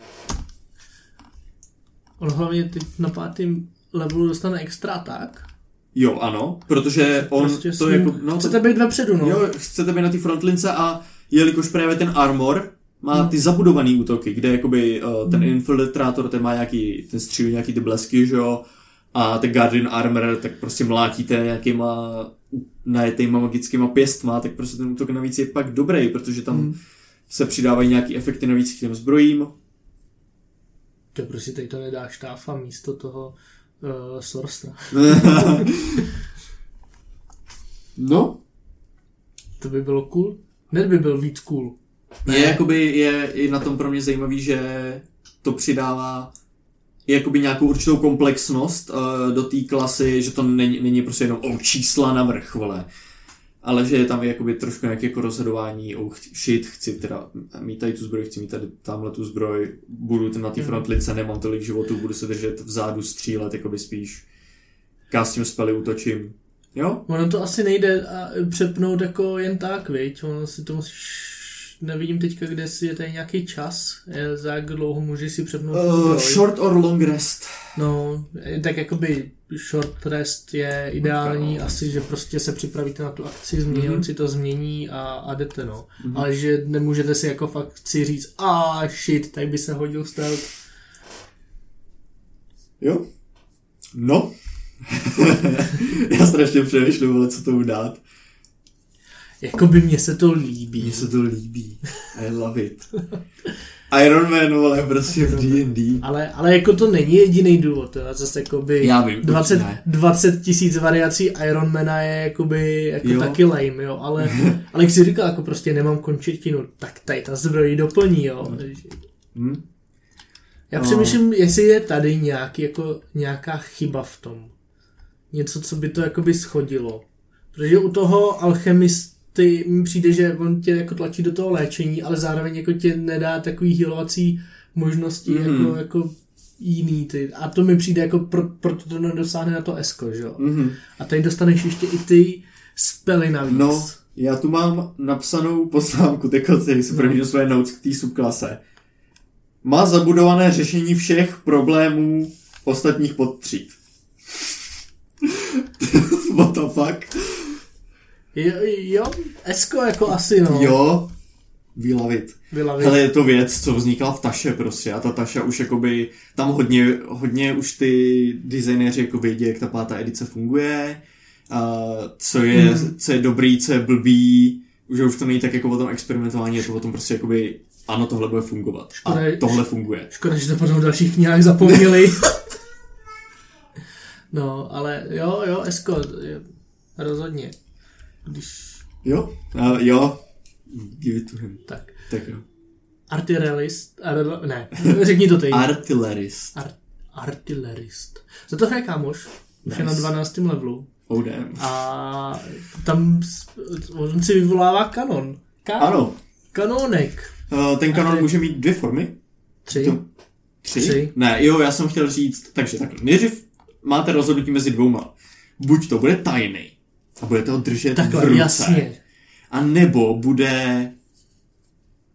On hlavně teď na pátém levelu dostane extra tak. Jo, ano, protože on prostě to jako, no, Chcete být vepředu, no. jo, chcete být na té frontlince a jelikož právě ten armor má ty zabudovaný útoky, kde jakoby uh, ten infiltrátor, ten má nějaký, ten střílí nějaký ty blesky, že jo, A ten Guardian Armor tak prostě mlátíte nějakýma najetýma magickýma pěstma, tak prostě ten útok navíc je pak dobrý, protože tam Hmm. se přidávají nějaký efekty navíc k těm zbrojím. To prostě tady to nedá štáfa místo toho uh, Sorstra. no, To by bylo cool. Ne, by byl víc cool. je jakoby, je, je na tom pro mě zajímavý, že to přidává jakoby nějakou určitou komplexnost uh, do té klasy, že to není, není prostě jenom o čísla na vrch, vole. Ale že je tam jakoby trošku nějaké jako rozhodování, oh, shit, chci teda mít tady tu zbroj, chci mít tady tamhle tu zbroj, budu ten na té Mhm. frontlince, nemám tolik životů, budu se držet vzadu, střílet, jakoby spíš kástím spely, útočím. Jo? Ono to asi nejde a přepnout jako jen tak, viď? Ono si to musíš... Nevidím teďka, kde si je tady nějaký čas, za jak dlouho můžeš si přepnout Uh, short or long rest. No, eh, tak jakoby short rest je ideální, No. asi, že prostě se připravíte na tu akci, změní, Mhm. on si to změní a, a jdete, no. Mhm. Ale že nemůžete si jako v akci říct, a ah, shit, tady by se hodil stealth. Jo? No. Já strašně přemýšlím, co tomu dát. Jakoby mně se to líbí. Mně se to líbí. I love it. Iron Man, vole, prostě v D&D. Ale, ale jako to není jediný důvod, to je zase jakoby Já vím, 20, ne. 20 tisíc variací Ironmana je jakoby jako Jo. taky lame, jo, ale, ale jak jsi říkal, jako prostě nemám končetinu, tak tady ta zbroj doplní, jo. Hm? Já No. přemýšlím, jestli je tady nějaký, jako, nějaká chyba v tom. Něco, co by to jakoby schodilo. Protože u toho alchemisty mi přijde, že on tě jako tlačí do toho léčení, ale zároveň jako tě nedá takový healovací možnosti Mhm. jako, jako jiný ty. A to mi přijde jako, pro, proto to nedosáhne na to esko, že jo. Mhm. A tady dostaneš ještě i ty spely navíc. No, já tu mám napsanou poznámku, teď si si prohlížím své notes k té subklase. Má zabudované řešení všech problémů ostatních podtříd. What the fuck? Jo, jo, esko jako asi, no. Jo, we love it. Byla Hele, je to věc, co vznikla v Taše prostě a ta Taša už jakoby, tam hodně, hodně už ty designéři jako vědí, jak ta pátá edice funguje, a co je, Mhm. co je dobrý, co je blbý, že už to není tak jako o tom experimentování, je to o tom prostě jakoby, ano, tohle bude fungovat. Škoda, a tohle funguje. Škoda, že to potom v dalších knihách zapomněli. no, ale jo, jo, Esko, rozhodně. Když, Jo? Uh, jo. Give it to him. tak. Tak jo. Artillerist, ar, ne, řekni to teď. Artillerist. Ar, artillerist. Za to hraje kámoš, už je na Nice. 12. levelu. Oh damn. A tam on si vyvolává kanon. Ka- Ano. Kanonek. Uh, ten kanon ty- může mít dvě formy. Tři. To- Tři? Tři. Ne, jo, já jsem chtěl říct, takže takhle. Nejdřív máte rozhodnutí mezi dvouma. Buď to bude tajný a budete ho držet v Takhle, ruce. jasně. A nebo bude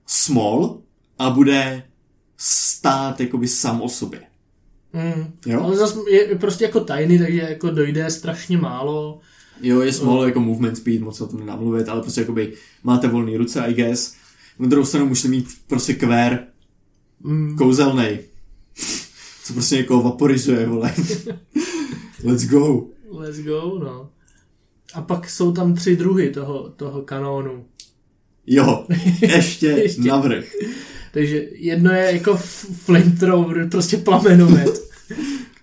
small a bude stát jakoby sám o sobě. Mm. Jo? Ale zase je prostě jako tajný, takže jako dojde strašně málo. Jo, je small jako movement speed, moc o tom nenamluvit, ale prostě jakoby máte volné ruce, I guess. Na druhou stranu můžete mít prostě kvér Mm. kouzelnej. Co prostě někoho vaporizuje, vole. Let's go. Let's go, no. A pak jsou tam tři druhy toho, toho kanónu. Jo, ještě, Ještě. navrh. Takže jedno je jako flamethrower, prostě plamenomet,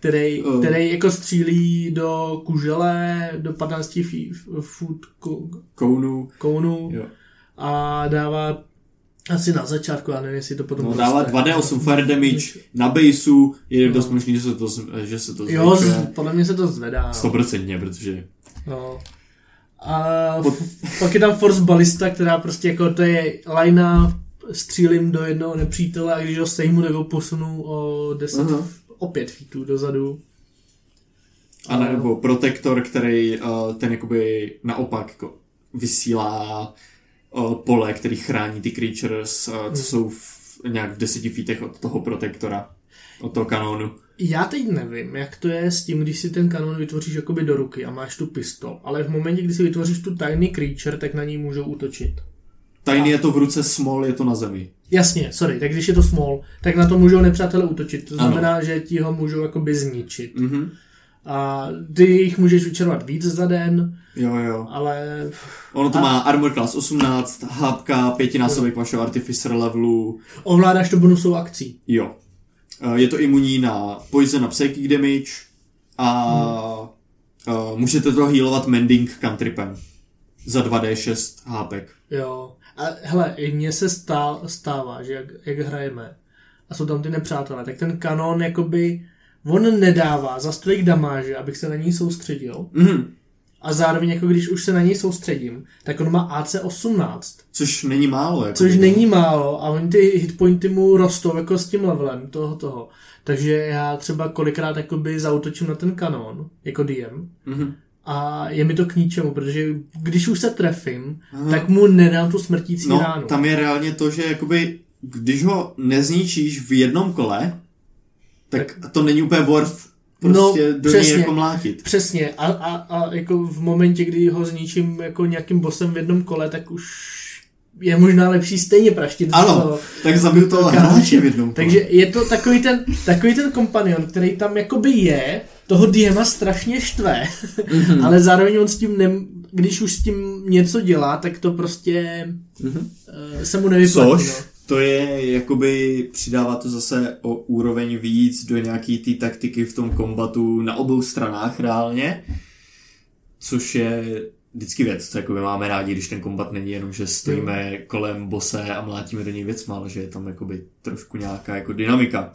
který, Oh. který jako střílí do kužele, do 15 fí- foot ko- Kounu. kounů Jo. a dává asi na začátku, já nevím, jestli to potom No, dává roste. 2D8 fire damage na baseu, je dost možný, že se to, že se to Jo, zvětšuje. z, podle mě se to zvedá. No. 100% protože No. A f- pak je tam Force Ballista, která prostě jako to je lajna, střílím do jednoho nepřítele a když ho sejmu, tak ho posunu o 10, Aha. o 5 feetů dozadu. A nebo protektor, který uh, ten jakoby naopak jako vysílá uh, pole, který chrání ty creatures, uh, co Hmm. jsou v, nějak v deseti feetech od toho protektora, od toho kanónu. Já teď nevím, jak to je s tím, když si ten kanon vytvoříš jakoby do ruky a máš tu pistol, ale v momentě, kdy si vytvoříš tu tiny creature, tak na ní můžou útočit. Tajný je to v ruce, small je to na zemi. Jasně, sorry, tak když je to small, tak na to můžou nepřátelé útočit. To Ano. znamená, že ti ho můžou jakoby zničit. Mhm. A ty jich můžeš vyčerovat víc za den, Jo, jo. ale Ono to A- má Armor Class 18, hápka, pětinásobek vašeho Artificer levelu, ovládáš to bonusovou akcí. jo. Eh, Je to imunní na Poison a Psychic Damage a eh, můžete to healovat Mending cantripem za 2d6 hápek. Jo. A hele, i mně se stá, stává, že jak, jak hrajeme a jsou tam ty nepřátelé, tak ten kanon jakoby, on nedává za tolik damáže, abych se na něj soustředil. Mhm. A zároveň, jako když už se na něj soustředím, tak on má AC 18, Což není málo. Jako což není málo a oni ty hitpointy mu rostou jako s tím levelem toho toho. Takže já třeba kolikrát jakoby zautočím na ten kanon, jako DM, Mhm. a je mi to k ničemu, protože když už se trefím, Aha. tak mu nedám tu smrtící No, ránu. tam je reálně to, že jakoby, když ho nezničíš v jednom kole, tak, to není úplně worth prostě No, do něj přesně. jako mlátit. Přesně. A, a, a jako v momentě, kdy ho zničím jako nějakým bosem v jednom kole, tak už je možná lepší stejně praštit. Ano, toho- tak zabiju toho hráče v jednom kole. Takže je to takový ten, takový ten kompanion, který tam jakoby je, toho Diema strašně štve, Mhm. ale zároveň on s tím, ne, když už s tím něco dělá, tak to prostě Mhm. uh, se mu nevyplatí. Což No. To je, jakoby přidává to zase o úroveň víc do nějaký té taktiky v tom kombatu na obou stranách reálně, což je vždycky věc, co jakoby máme rádi, když ten kombat není jenom, že stojíme kolem bose a mlátíme do něj věcma, ale že je tam jakoby trošku nějaká jako dynamika.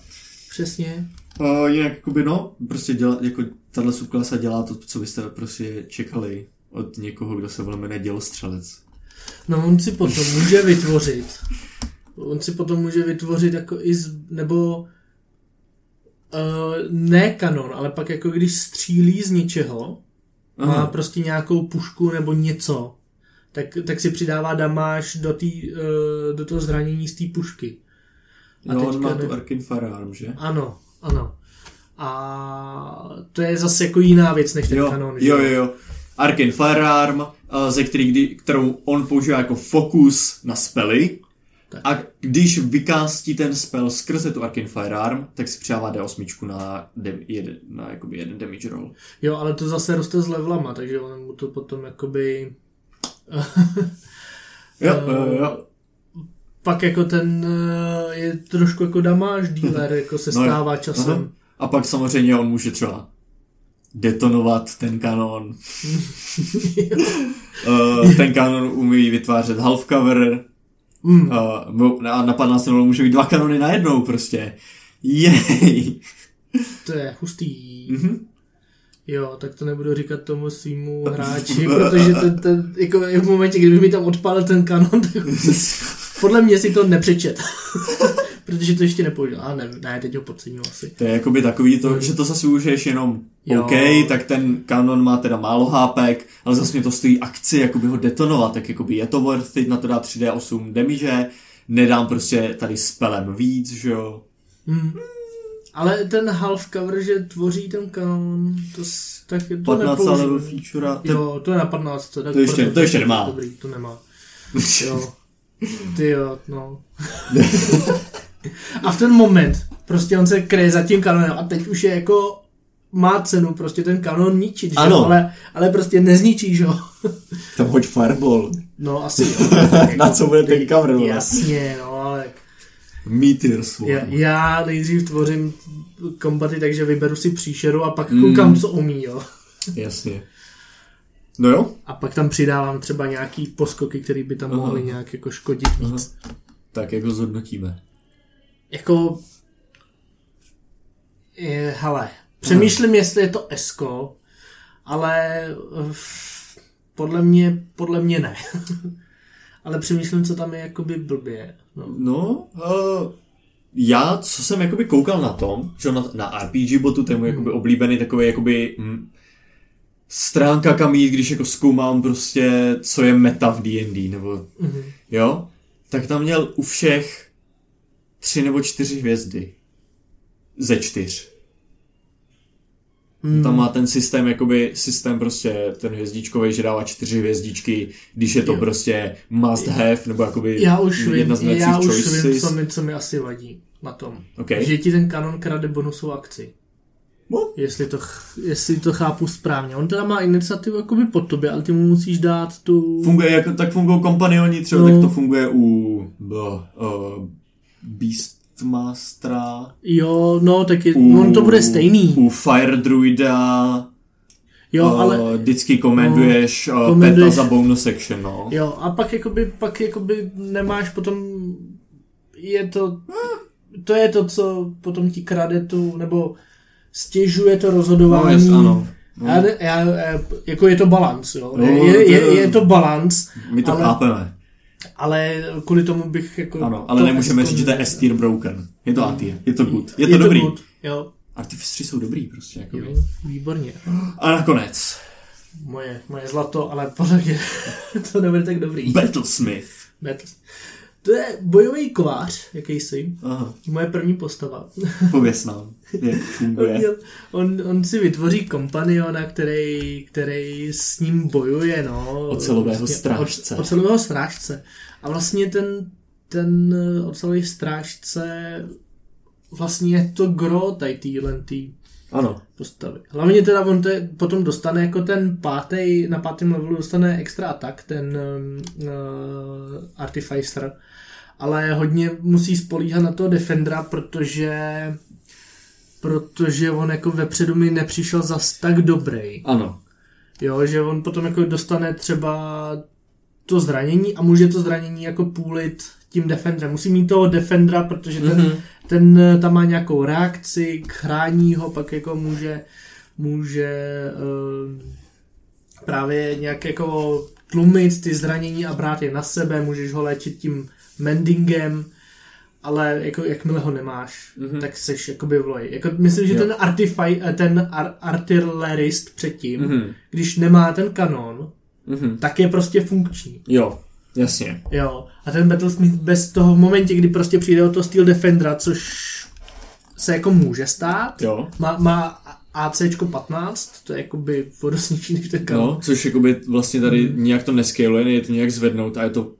Přesně. Uh, jinak jakoby no, prostě dělá, jako tahle subklasa dělá to, co byste prostě čekali od někoho, kdo se jmenuje dělostřelec. No on si potom může vytvořit. On si potom může vytvořit jako i z, nebo uh, ne kanon, ale pak jako když střílí z něčeho, má Aha. prostě nějakou pušku nebo něco, tak, tak si přidává damáž do, tý, uh, do toho zranění z té pušky. A No, on má tu Arkin Firearm, že? Ano, ano. A to je zase jako jiná věc než ten jo, kanon. že jo, jo, jo. Arkin Firearm, uh, ze který, kterou on používá jako fokus na spely. Tak. A když vykástí ten spell skrze tu Arkin Firearm, tak si přidává D8 na, dem, jeden, na jakoby jeden damage roll. Jo, ale to zase roste s levelama, takže on mu to potom jakoby... Jo, Eh, jo, jo. Pak jako ten eh, je trošku jako damáž dealer, jako se No jo. stává časem. Aha. A pak samozřejmě on může třeba detonovat ten kanon. uh, ten kanon umí vytvářet half cover Mm. uh, a na 15 může být dva kanony najednou prostě. Jej! To je hustý. Mhm. Jo, tak to nebudu říkat tomu svýmu hráči, protože ten, ten, jako v momentě, kdyby mi tam odpálil ten kanon, tak podle mě si to nepřečet. protože to ještě nepoužil. A ne, ne, teď ho podceňuji asi. To je jakoby takový to, že to zase užiješ jenom Jo. OK, tak ten kanon má teda málo hápek, ale zase mě to stojí akci jakoby ho detonovat, tak jakoby je to worth it na to dát 3D8 damage, nedám prostě tady spelem víc, že jo. Hmm. Ale ten half cover, že tvoří ten kanon, to, tak to 15 nepoužiju. level feature, Jo, to je na 15. Tak To ještě- to ještě nemá. Dobrý, to nemá. Jo. Ty jo, no. a v ten moment prostě on se kryje za tím kanonem a teď už je jako má cenu prostě ten kanon ničit, že? Ano. Ale, ale prostě nezničí, že jo? tam hoď fireball. No asi jo. Na co bude ten cover, no? Jasně, no ale Meteor Swarm. já, já nejdřív tvořím kombaty, takže vyberu si příšeru a pak Mm. koukám, co umí, jo. Jasně. No jo, A pak tam přidávám třeba nějaký poskoky, které by tam Aha. mohly nějak jako škodit víc. tak jak ho zhodnotíme. Jako... Je, hele, přemýšlím, jestli je to Esko, ale eh, podle mě, podle mě ne. ale přemýšlím, co tam je jakoby blbě. No. No, uh, já, co jsem jakoby koukal na tom, že na, na RPG botu, ten můj jakoby oblíbený takový jakoby hm, stránka kam jít, když jako zkoumám prostě, co je meta v D&D, nebo Mhm. jo, tak tam měl u všech tři nebo čtyři hvězdy. Ze čtyř. Hmm. Tam má ten systém, jakoby systém prostě, ten hvězdičkový, že dává čtyři hvězdičky, když je to Jo. prostě must have, nebo jakoby Já už vím, jedna z já už vím, choices. co mi, co mi asi vadí na tom. Okay. Že ti ten kanon krade bonusovou akci. No. Jestli to, jestli to chápu správně. On teda má iniciativu jakoby pod tobě, ale ty mu musíš dát tu... Funguje jako, tak fungují kompanioni, třeba No. tak to funguje u uh, Beastmastera, Jo, no, tak je, u, on to bude stejný. U Fire Druida, Jo, uh, ale... vždycky komenduješ uh, komenduješ- peta za bonus action, no. Jo, a pak jakoby, pak jakoby nemáš potom... Je to... To je to, co potom ti krade tu, nebo stěžuje to No, rozhodování. jes, ano. No. Já, já, já, jako je to balans, jo. No, je, je, to je, je- je to balans, My to ale- chápeme. Ale kvůli tomu bych jako... Ano, ale nemůžeme říct, že to je S tier broken. Je to A je to good. Je to je dobrý. To good, jo, jsou dobrý prostě. Jako jo, výborně. A nakonec, Moje, moje zlato, ale podle mě to nebude tak dobrý. Battlesmith. Battles. To je bojový kovář, jakýsi. Aha, Moje první postava. pověs nám, jak On, funguje. on, on si vytvoří kompaniona, který, který s ním bojuje, no. Ocelového strážce. O, ocelového strážce. A vlastně ten, ten eh, ocelový strážce vlastně je to gro tady týhle tý Ano, postavy. Hlavně teda on te, potom dostane jako ten pátý, na pátém levelu dostane extra atak, ten uh, Artificer, ale hodně musí spolíhat na toho Defendera, protože protože on jako vepředu mi nepřišel zas tak dobrý. ano. Jo, že on potom jako dostane třeba to zranění a může to zranění jako půlit tím defenderem. Musí mít toho defendera, protože ten, Mhm. Ten eh, tam má nějakou reakci, chrání ho, pak jako může, může uh, právě nějak jako tlumit ty zranění a brát je na sebe, můžeš ho léčit tím mendingem, ale jako jakmile ho nemáš, Mhm. tak seš jakoby v loji. Jako, myslím, že Jo. ten, artify, eh, ten ar- artillerist předtím, Mhm. když nemá ten kanon, Mhm. tak je prostě funkční. Jo, jasně. Jo. A ten Battlesmith bez toho v momentě, kdy prostě přijde o to Steel Defendera, což se jako může stát, Jo. má, má ACčko 15, to je jakoby vodosničí než ten. No, což jakoby vlastně tady nějak to neskaluje, nejde to nějak zvednout a je to,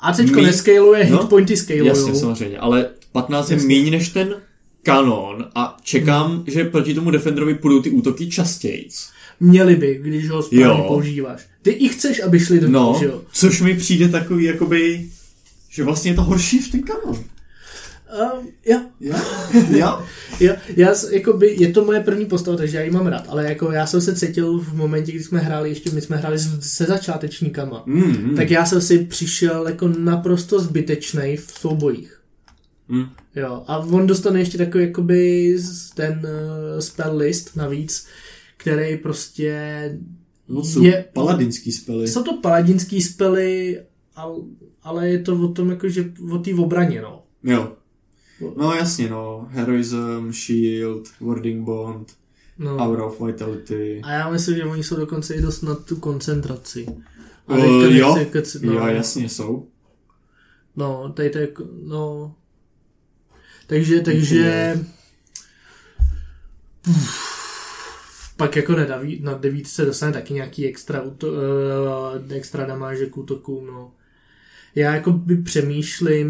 ACčko Mí- nescaluje, No, hitpointy scalujou. jasně samozřejmě, ale 15 je Jasně. méně než ten kanon a čekám, že proti tomu Defenderovi půjdou ty útoky častějc. Měli by, když ho správně Jo. používáš. Ty i chceš, aby šli do No, toho, že jo? což mi přijde takový, jakoby, že vlastně je to horší než ten kanon. Jo, Jo? jo? jo, já, s- jakoby, je to moje první postava, takže já ji mám rád, ale jako já jsem se cítil v momentě, kdy jsme hráli, ještě my jsme hráli se začátečníkama, Mm, mm. tak já jsem si přišel jako naprosto zbytečný v soubojích. Mm. Jo, a on dostane ještě takový jakoby ten uh, spell list navíc, který prostě No, jsou je, paladinský spely. jsou to paladinský spely, ale, je to o tom jako, že o té obraně, no. Jo. No jasně, no. Heroism, Shield, Warding Bond, no. Aura of Vitality. A já myslím, že oni jsou dokonce i dost na tu koncentraci. A Uh, jo, nechci kec- no, jo, jasně jsou. No, tady to je, jako- no. Takže, takže... Uf, pak jako na, deví, na devítce dostane taky nějaký extra, uh, extra damáže k útokům, no. Já jako by přemýšlím,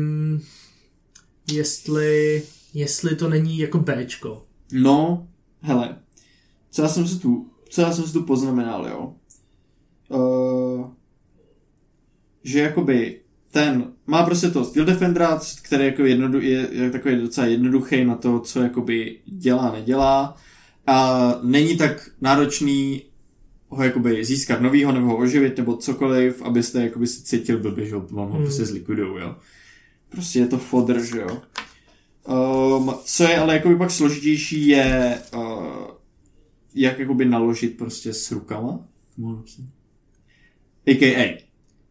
jestli, jestli to není jako Bčko. No, hele, co já jsem si tu, co já jsem si tu poznamenal, jo. Uh, že jakoby ten má prostě to Steel Defendera, který jako jednodu, je, je takový docela jednoduchý na to, co jakoby dělá, nedělá. A není tak náročný ho jakoby získat novýho, nebo ho oživit, nebo cokoliv, abyste jakoby si cítil blbě, že vám ho Hmm. prostě zlikvidujou, jo. Prostě je to fodr, že jo. Um, co je ale jakoby pak složitější je, uh, jak jakoby naložit prostě s rukama. AKA,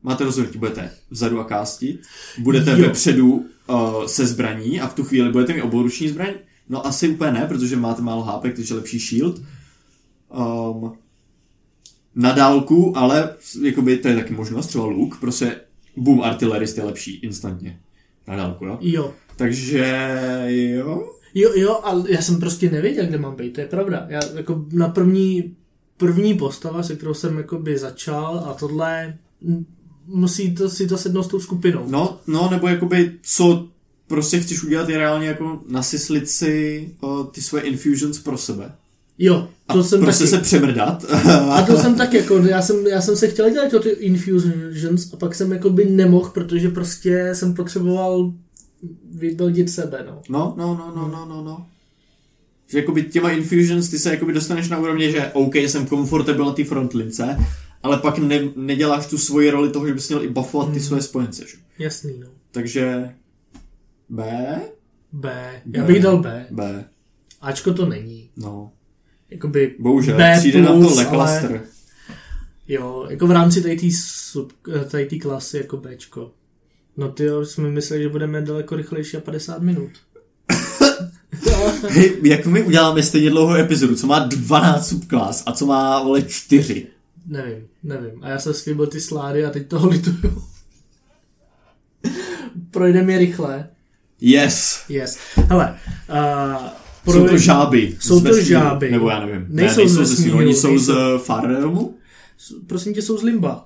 máte rozhodnutí, budete vzadu a kástit, budete Jo. vepředu uh, se zbraní a v tu chvíli budete mít oboruční zbraň. No asi úplně ne, protože máte málo HP, takže lepší shield. Um, na dálku, ale jakoby to je taky možnost, třeba luk, prostě boom artillerist je lepší instantně. Na dálku, jo? Jo. Takže jo. Jo, jo, ale já jsem prostě nevěděl, kde mám být, to je pravda. Já jako na první, první postava, se kterou jsem jakoby začal a tohle musí to, si to sednout s tou skupinou. No, no, nebo jakoby, co prostě chceš udělat, je reálně jako nasyslit si uh, ty svoje infusions pro sebe. Jo, to a jsem prostě taky. se přemrdat. A to jsem tak jako, já jsem, já jsem se chtěl dělat to ty infusions a pak jsem jako by nemohl, protože prostě jsem potřeboval vybeldit sebe, no. No, no, no, no, no, no, no. Že jakoby těma infusions ty se jakoby dostaneš na úrovni, že OK, jsem komfortable na té frontlince, ale pak ne, neděláš tu svoji roli toho, že bys měl i buffovat ty svoje spojence, že? Jasný, no. Takže B? B. Já bych dal B. B, Ačko to není. no. Jakoby Bohužel, B přijde na to plus, Lackluster. ale- Jo, jako v rámci tady té sub, tady klasy jako Bčko. No ty jo, jsme mysleli, že budeme daleko rychlejší a 50 minut. Hej, jak my uděláme stejně dlouhou epizodu, co má 12 subklas a co má, vole, 4. Nevím, nevím. A já jsem slíbil ty slády a teď toho lituju. Projdeme je rychle. Yes. Yes. Hele, uh, Jsou to žáby. Jsou z to žáby. Nebo já nevím. Nejsou ne, z nejsou ze vesmíru, Oni jsou z nejsou- uh, Far Realmu? Prosím tě, jsou z Limba.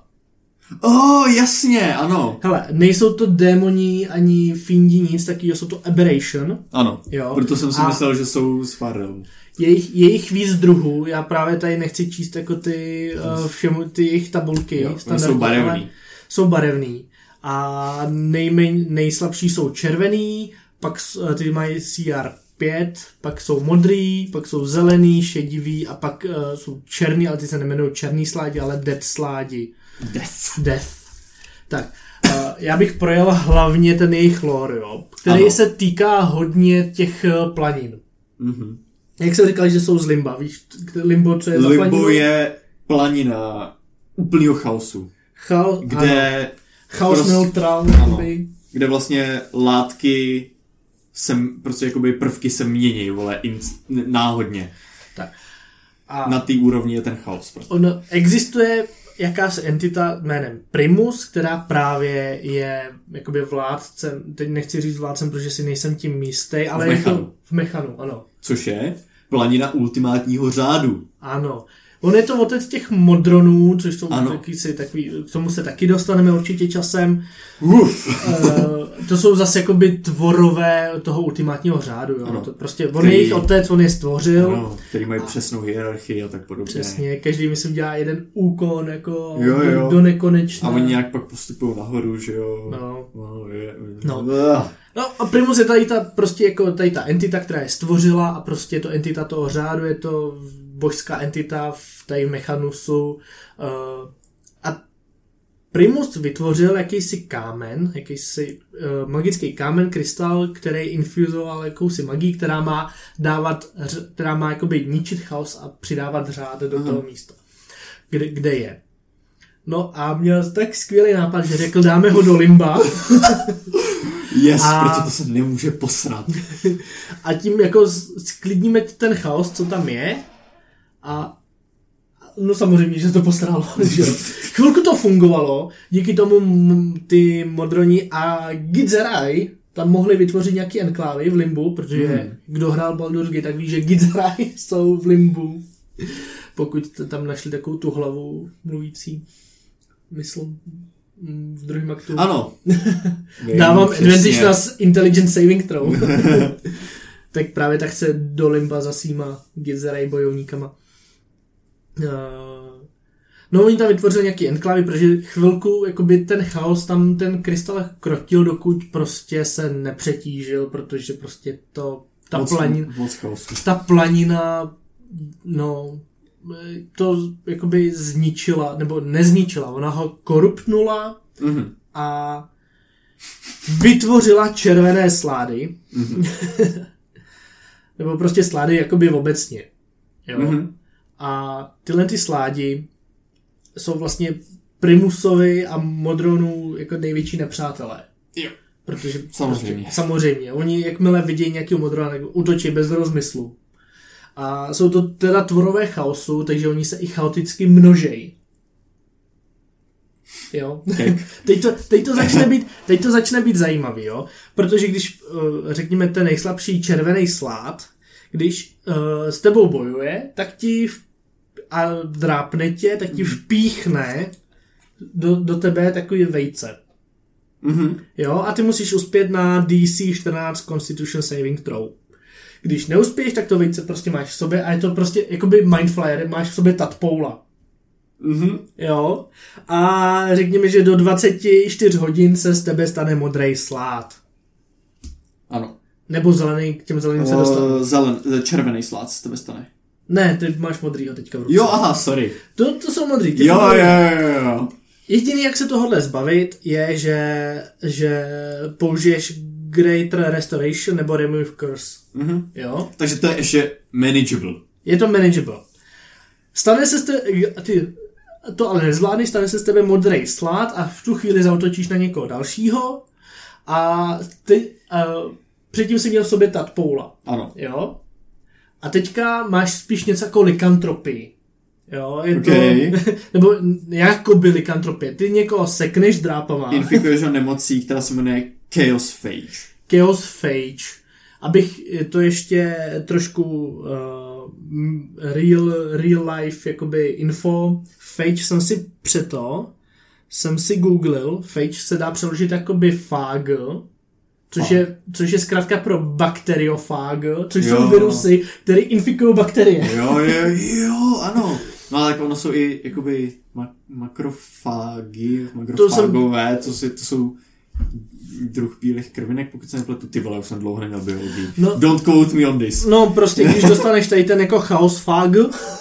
Oh, jasně, ano. Hele, nejsou to démoni ani findi, nic takového, jsou to Aberration. Ano. Jo. Proto jsem si A- myslel, že jsou z Far Realmu. Jejich, jejich víc druhů, já právě tady nechci číst jako ty, uh, všemu, ty jejich tabulky. Jo, jsou barevný. Jsou barevný. A nejméně, nejslabší jsou červený, pak eh, ty mají CR5, pak jsou modrý, pak jsou zelený, šedivý a pak uh, jsou černý, ale ty se nemenují černý sládi, ale dead sládi. Death. Death. Tak, uh, já bych projel hlavně ten jejich lore, jo, který Ano. se týká hodně těch uh, planin. Mhm. Jak jsem říkal, že jsou z Limba, víš, Limbo, co je za Limbo planinu? je planina úplného chaosu, Chal, ano, kde, chaos prostě- neutral, jakoby. kde vlastně látky se, prostě jakoby prvky se mění, vole, in, náhodně. Tak. A Na té úrovni je ten chaos. Prostě. on, existuje jakási entita jménem Primus, která právě je jakoby vládcem, teď nechci říct vládcem, protože si nejsem tím jistý, ale V je to mechanu. v mechanu, ano. Což je planina ultimátního řádu. Ano. On je to otec těch modronů, což jsou Ano. taky si takový, k tomu se taky dostaneme určitě časem. Uf. Eh, to jsou zase jakoby tvorové toho ultimátního řádu. Jo? Ano. To prostě, on Který- je jejich otec, on je stvořil. No, který mají přesnou hierarchii a tak podobně. Přesně, každý myslím dělá jeden úkon jako Jo, do, jo. do nekonečna. A oni nějak pak postupují nahoru, že jo? No. no, je, No. Ugh. No a Primus je tady ta, prostě jako tady ta entita, která je stvořila a prostě je to entita toho řádu, je to božská entita v tady v Mechanusu. Uh, a Primus vytvořil jakýsi kámen, jakýsi uh, magický kámen, krystal, který infuzoval jakousi magii, která má dávat, která má jakoby ničit chaos a přidávat řád do Aha. toho místa, kde, kde je. No a měl tak skvělý nápad, že řekl, dáme ho do limba. Yes, A- protože to se nemůže posrat. a tím jako sklidníme ten chaos, co tam je a no samozřejmě, že to posralo. že. Chvilku to fungovalo, díky tomu m- ty modroni a Gidzerai tam mohli vytvořit nějaký enklávy v Limbu, protože Hmm. kdo hrál Baldur's Gate, tak ví, že Gidzerai jsou v Limbu. Pokud tam našli takovou tu hlavu mluvící, myslím, mm, v druhém aktu. Ano. Dávám advantage na intelligence saving throw. tak právě tak se do limba zasíma Gizzerai bojovníkama. Uh, no oni tam vytvořili nějaký enklavy, protože chvilku jakoby ten chaos tam ten krystal krotil, dokud prostě se nepřetížil, protože prostě to, ta moc, planina, Moc chaosu. ta planina, no, to jakoby zničila, nebo nezničila, ona ho koruptnula, Mhm. a vytvořila červené slády. Mhm. Nebo prostě slády jakoby obecně. Jo? Mhm. A tyhle ty sládi jsou vlastně Primusovi a Modronu jako největší nepřátelé. Jo. Protože Samozřejmě. Prostě, samozřejmě. Oni jakmile vidějí nějakého Modrona, tak útočí bez rozmyslu. A jsou to teda tvorové chaosu, takže oni se i chaoticky množejí. Jo. Teď, to, teď, to začne být, teď to začne být zajímavý, jo. Protože když, uh, řekněme, ten nejslabší červený slád, když uh, s tebou bojuje, tak ti v, a drápne tě, tak ti vpíchne do, do tebe takový vejce. Mhm. Jo, a ty musíš uspět na DC 14 Constitution Saving Throw. Když neuspěješ, tak to vejce prostě máš v sobě a je to prostě jakoby mindflyer, máš v sobě tatpoula. Mhm. Jo. A řekněme, že do 24 hodin se z tebe stane modrý slát. Ano. Nebo zelený, k těm zeleným se dostane. Zelen, červený slát z tebe stane. Ne, ty máš modrýho teďka v ruce. Jo, aha, sorry. To, to jsou modrý. ty Jo, jsou modrý. jo, jo, jo. Jediný, jak se tohohle zbavit, je, že, že použiješ Greater Restoration nebo Remove Curse. Mhm. Jo? Takže to je ještě manageable. Je to manageable. Stane se z te, ty to ale nezvládneš, stane se z tebe modrý slad a v tu chvíli zautočíš na někoho dalšího a ty uh, předtím si měl v sobě Tatpoula. Ano. Jo? A teďka máš spíš něco jako likantropii. Jo, je Okej. to, nebo jako by likantropie. Ty někoho sekneš drápama. Infikuješ ho nemocí, která se jmenuje Chaos Phage. Chaos Phage. Abych to ještě trošku uh, real, real life jakoby info. Phage jsem si přeto, jsem si googlil, phage se dá přeložit jakoby fag, což je, což je zkrátka pro bakteriofág, což Jo. jsou virusy, které infikují bakterie. Jo, jo, jo, ano. No ale tak ono jsou i jakoby ma- makrofágy, makrofágové, to, si, to jsou druh bílých krvinek, pokud se nepletu, ty vole, už jsem dlouho neměl biologii. No. Don't quote me on this. No prostě, když dostaneš tady ten jako chaos fag,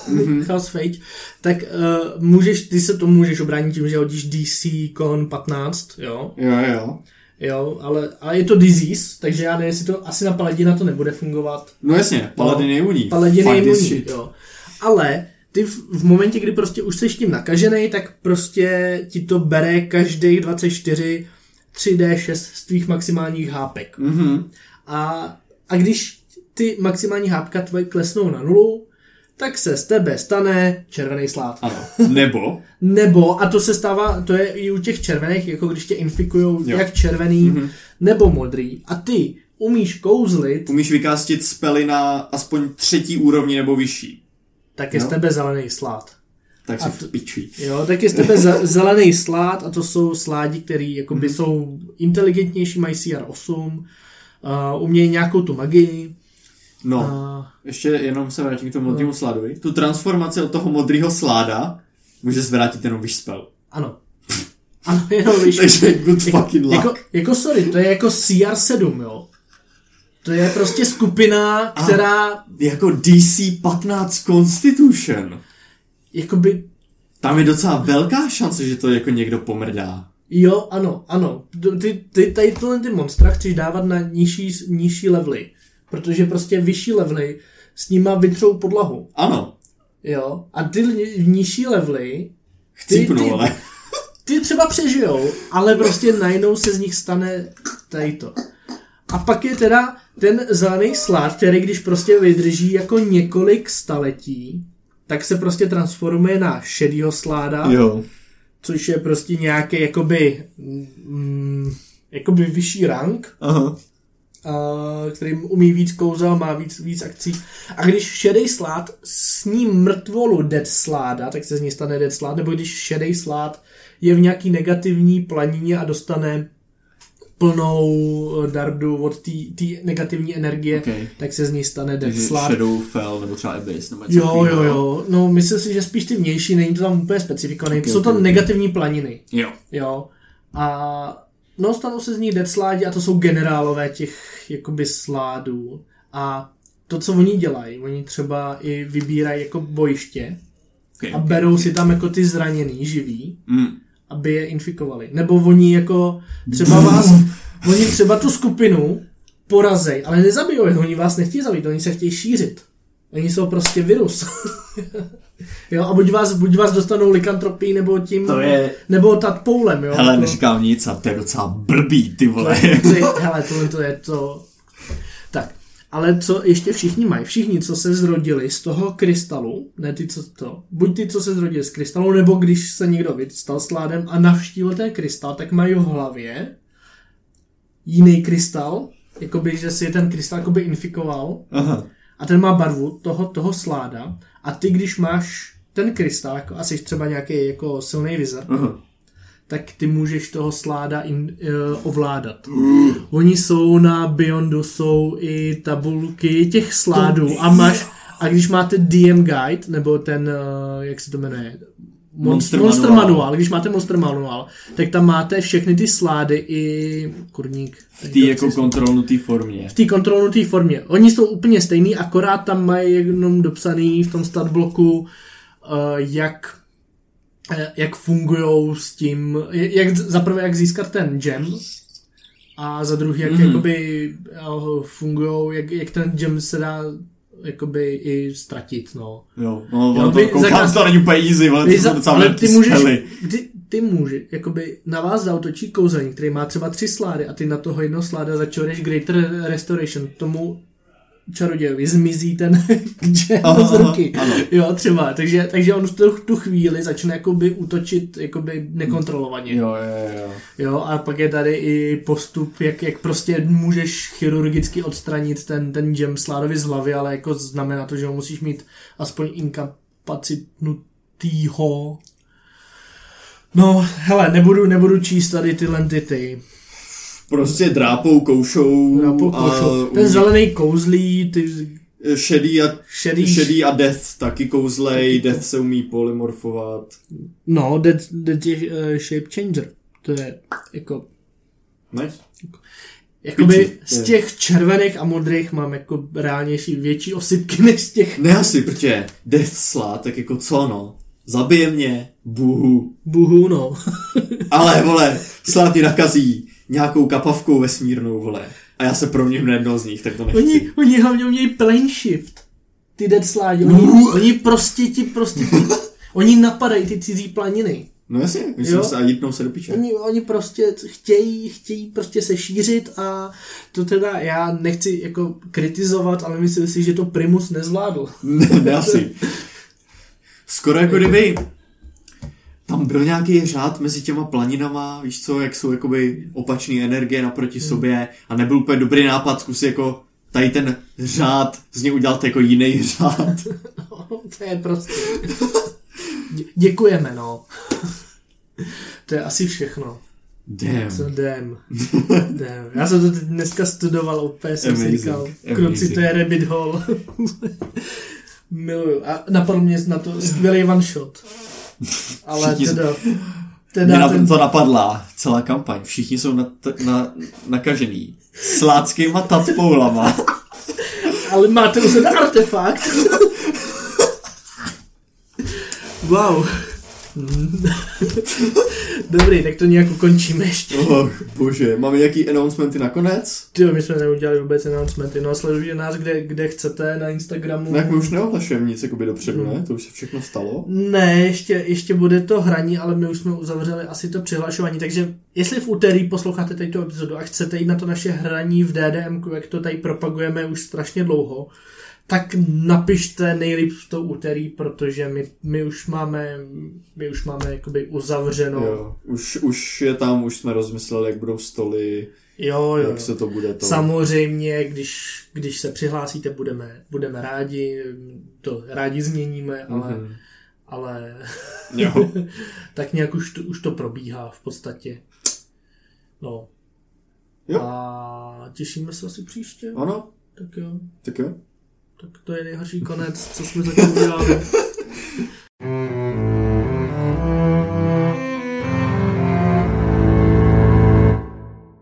Mhm. chaos phage, tak uh, můžeš, ty se to můžeš obránit tím, že hodíš DC kon 15, jo, Jo, jo. Jo, ale, ale je to disease, takže já nevím, jestli to asi na paladina to nebude fungovat. No jasně, Paladin je imunní. Paladin je imunní, jo. Ale ty v, v momentě, kdy prostě už seš tím nakažený, tak prostě ti to bere každých 24 3D6 z tvých maximálních hápek. Mhm. A, a když ty maximální hápka tvoje klesnou na nulu, tak se z tebe stane červený slát. Ano. Nebo, Nebo, a to se stává, to je i u těch červených, jako když tě infikují Jo. jak červený, mm-hmm. nebo modrý. A ty umíš kouzlit, umíš vykástit spely na aspoň třetí úrovni nebo vyšší. tak je z Jo. tebe zelený slát. Tak si t- v piči. Jo, tak je z tebe ze- zelený slát a to jsou sládi, který jakoby Mhm. jsou inteligentnější, mají CR8, uh, umějí nějakou tu magii. No, Uh, ještě jenom se vrátím k tomu modrému sládovi. Tu transformaci od toho modrého sláda může zvrátit jenom vyš spell. ano. Ano, jenom víš. Takže good fucking luck. Jako, jako sorry, to je jako CR7, jo. To je prostě skupina, která Jako DC 15 Constitution. jakoby Tam je docela velká šance, že to jako někdo pomrdá. Jo, ano, ano. Ty, ty tady tyhle ty monstra chceš dávat na nižší, nižší levely. Protože prostě vyšší levely s nima vytřou podlahu. Ano, Jo. A ty ni- nižší levely chcípnu, ty- ale... ty třeba přežijou, ale prostě najednou se z nich stane tady to. A pak je teda ten zelený slad, který když prostě vydrží jako několik staletí, tak se prostě transformuje na šedýho sláda, Jo. což je prostě nějaký jakoby, mm, jakoby vyšší rank, Aha. A, který umí víc kouzel, má víc, víc akcí. A když šedej slát sní mrtvolu dead sláda, tak se z ní stane dead slát, nebo když šedej slát je v nějaký negativní planině a dostane plnou dardu od té negativní energie, Okay. tak se z ní stane dead Takže slát. Shadowfell nebo třeba Abyss nebo Jo, takového. jo, jo. No, myslím si, že spíš ty vnější, není to tam úplně specifikované. Ok, Jsou to ok, ok. negativní planiny. Jo. Jo. A no, stanou se z nich dead sládi a to jsou generálové těch jakoby sládů. A to, co oni dělají, oni třeba i vybírají jako bojiště Okay. a berou si tam jako ty zraněný živý, Mm. aby je infikovali. Nebo oni jako třeba vás, oni třeba tu skupinu porazej, ale nezabijou je, oni vás nechtějí zabít, oni se chtějí šířit. Oni jsou prostě virus. jo, a buď vás, buď vás dostanou likantropí, nebo tím, To je- nebo tatpoulem, jo. Hele, To- neříkám nic a to je docela blbý, ty vole. ty, hele, tohle to je to... Tak, ale co ještě všichni mají? Všichni, co se zrodili z toho krystalu, ne ty, co to, buď ty, co se zrodili z krystalu, nebo když se někdo stal sládem a navštívil ten krystal, tak mají v hlavě jiný krystal, jakoby, že si ten krystal jakoby infikoval Aha. a ten má barvu toho, toho sláda a ty, když máš ten krystal jako, a jsi třeba nějaký jako silný vizor, Aha. tak ty můžeš toho sláda in, uh, ovládat. Oni jsou na Beyondu, jsou i tabulky těch sládů a máš, a když máte DM Guide, nebo ten, uh, jak se to jmenuje, Monster Monster, Manual. manuál. když máte Monster Manuál, tak tam máte všechny ty slády i kurník. V té jako kontrolnutý formě. v té kontrolnuté formě. Oni jsou úplně stejný, akorát tam mají jenom dopsaný v tom stat bloku, uh, jak eh, jak fungují s tím, jak za prvé jak získat ten gem a za druhý jak mm. jakoby fungují, jak, jak ten gem se dá jakoby i ztratit, no. Jo, no, Jo, to, koukám, zakaz- to není úplně easy, ale to za, docela ale ty můžeš, spely. ty, ty můžeš, jakoby na vás zautočí kouzelník, který má třeba tři slády a ty na toho jednoho sláda začneš Greater Restoration, tomu čarodějovi zmizí ten Aha, z ruky. ano. Jo, třeba, takže, takže on v tu, tu chvíli začne jakoby útočit jakoby nekontrolovaně. Jo, jo, jo. Jo, a pak je tady i postup, jak, jak prostě můžeš chirurgicky odstranit ten, ten gem sládovi z hlavy, ale jako znamená to, že ho musíš mít aspoň inkapacitnutýho. No, hele, nebudu, nebudu číst tady tyhle ty ty. Prostě drápou, koušou. Já po- a Ten zelený kouzlí, ty Shady a, šedý, Shady a Death taky kouzlej, Death se umí polymorfovat. no, dead, dead je uh, shape changer. To je jako Nice. Jakoby Piči, z je- těch červených a modrých mám jako reálnější větší osypky než z těch Ne asi, protože Death slá, tak jako co no. Zabije mě, buhu. buhů, no. Ale vole, slá ti nakazí nějakou kapavkou vesmírnou, vole. A já se proměním na jednoho z nich, tak to nechci. Oni, oni hlavně umějí plane shift. Ty dead sládi. Oni, Uh. oni prostě ti prostě... oni napadají ty cizí planiny. No jasně, myslím se a jítnou se do piče. Oni, oni prostě chtějí, chtějí prostě se šířit a to teda já nechci jako kritizovat, ale myslím si, že to Primus nezvládl. Ne, ne asi. Skoro jako kdyby tam byl nějaký řád mezi těma planinama, víš co, jak jsou jakoby opačné energie naproti sobě a nebyl úplně dobrý nápad zkusit jako tady ten řád z něj udělat jako jiný řád. to je prostě... Dě- Děkujeme, no. to je asi všechno. Damn. Co jdem. jdem. Já jsem to teď dneska studoval, úplně jsem si říkal, kluci, to je rabbit hole. Miluju. A napadl mě na to skvělý one shot. Ale Všichni teda... Mě Teda na, ten, to napadla celá kampaň. Všichni jsou na, na, nakažený sláckýma tatpoulama. ale máte už ten artefakt. wow. Dobrý, tak to nějak ukončíme ještě. Oh, bože, máme nějaký announcementy nakonec? Ty my jsme neudělali vůbec announcementy, no a sledujte nás kde, kde chcete na Instagramu. No, jak my už neohlašujeme nic jakoby dopředu, ne? To už se všechno stalo. Ne, ještě, ještě bude to hraní, ale my už jsme uzavřeli asi to přihlašování, takže jestli v úterý posloucháte tady tu epizodu a chcete jít na to naše hraní v DDM, jak to tady propagujeme už strašně dlouho, tak napište nejlíp v to úterý, protože my, my už máme, my už máme jakoby uzavřeno. Jo, už, už je tam, už jsme rozmysleli, jak budou stoly, jo. jo. jak se to bude to. Samozřejmě, když, když se přihlásíte, budeme, budeme rádi, to rádi změníme, ale, Mhm. ale Jo. tak nějak už to, už to probíhá v podstatě. No. Jo. A těšíme se asi příště. Ano, Tak jo. tak jo. Tak to je nejhorší konec, co jsme zatím udělali.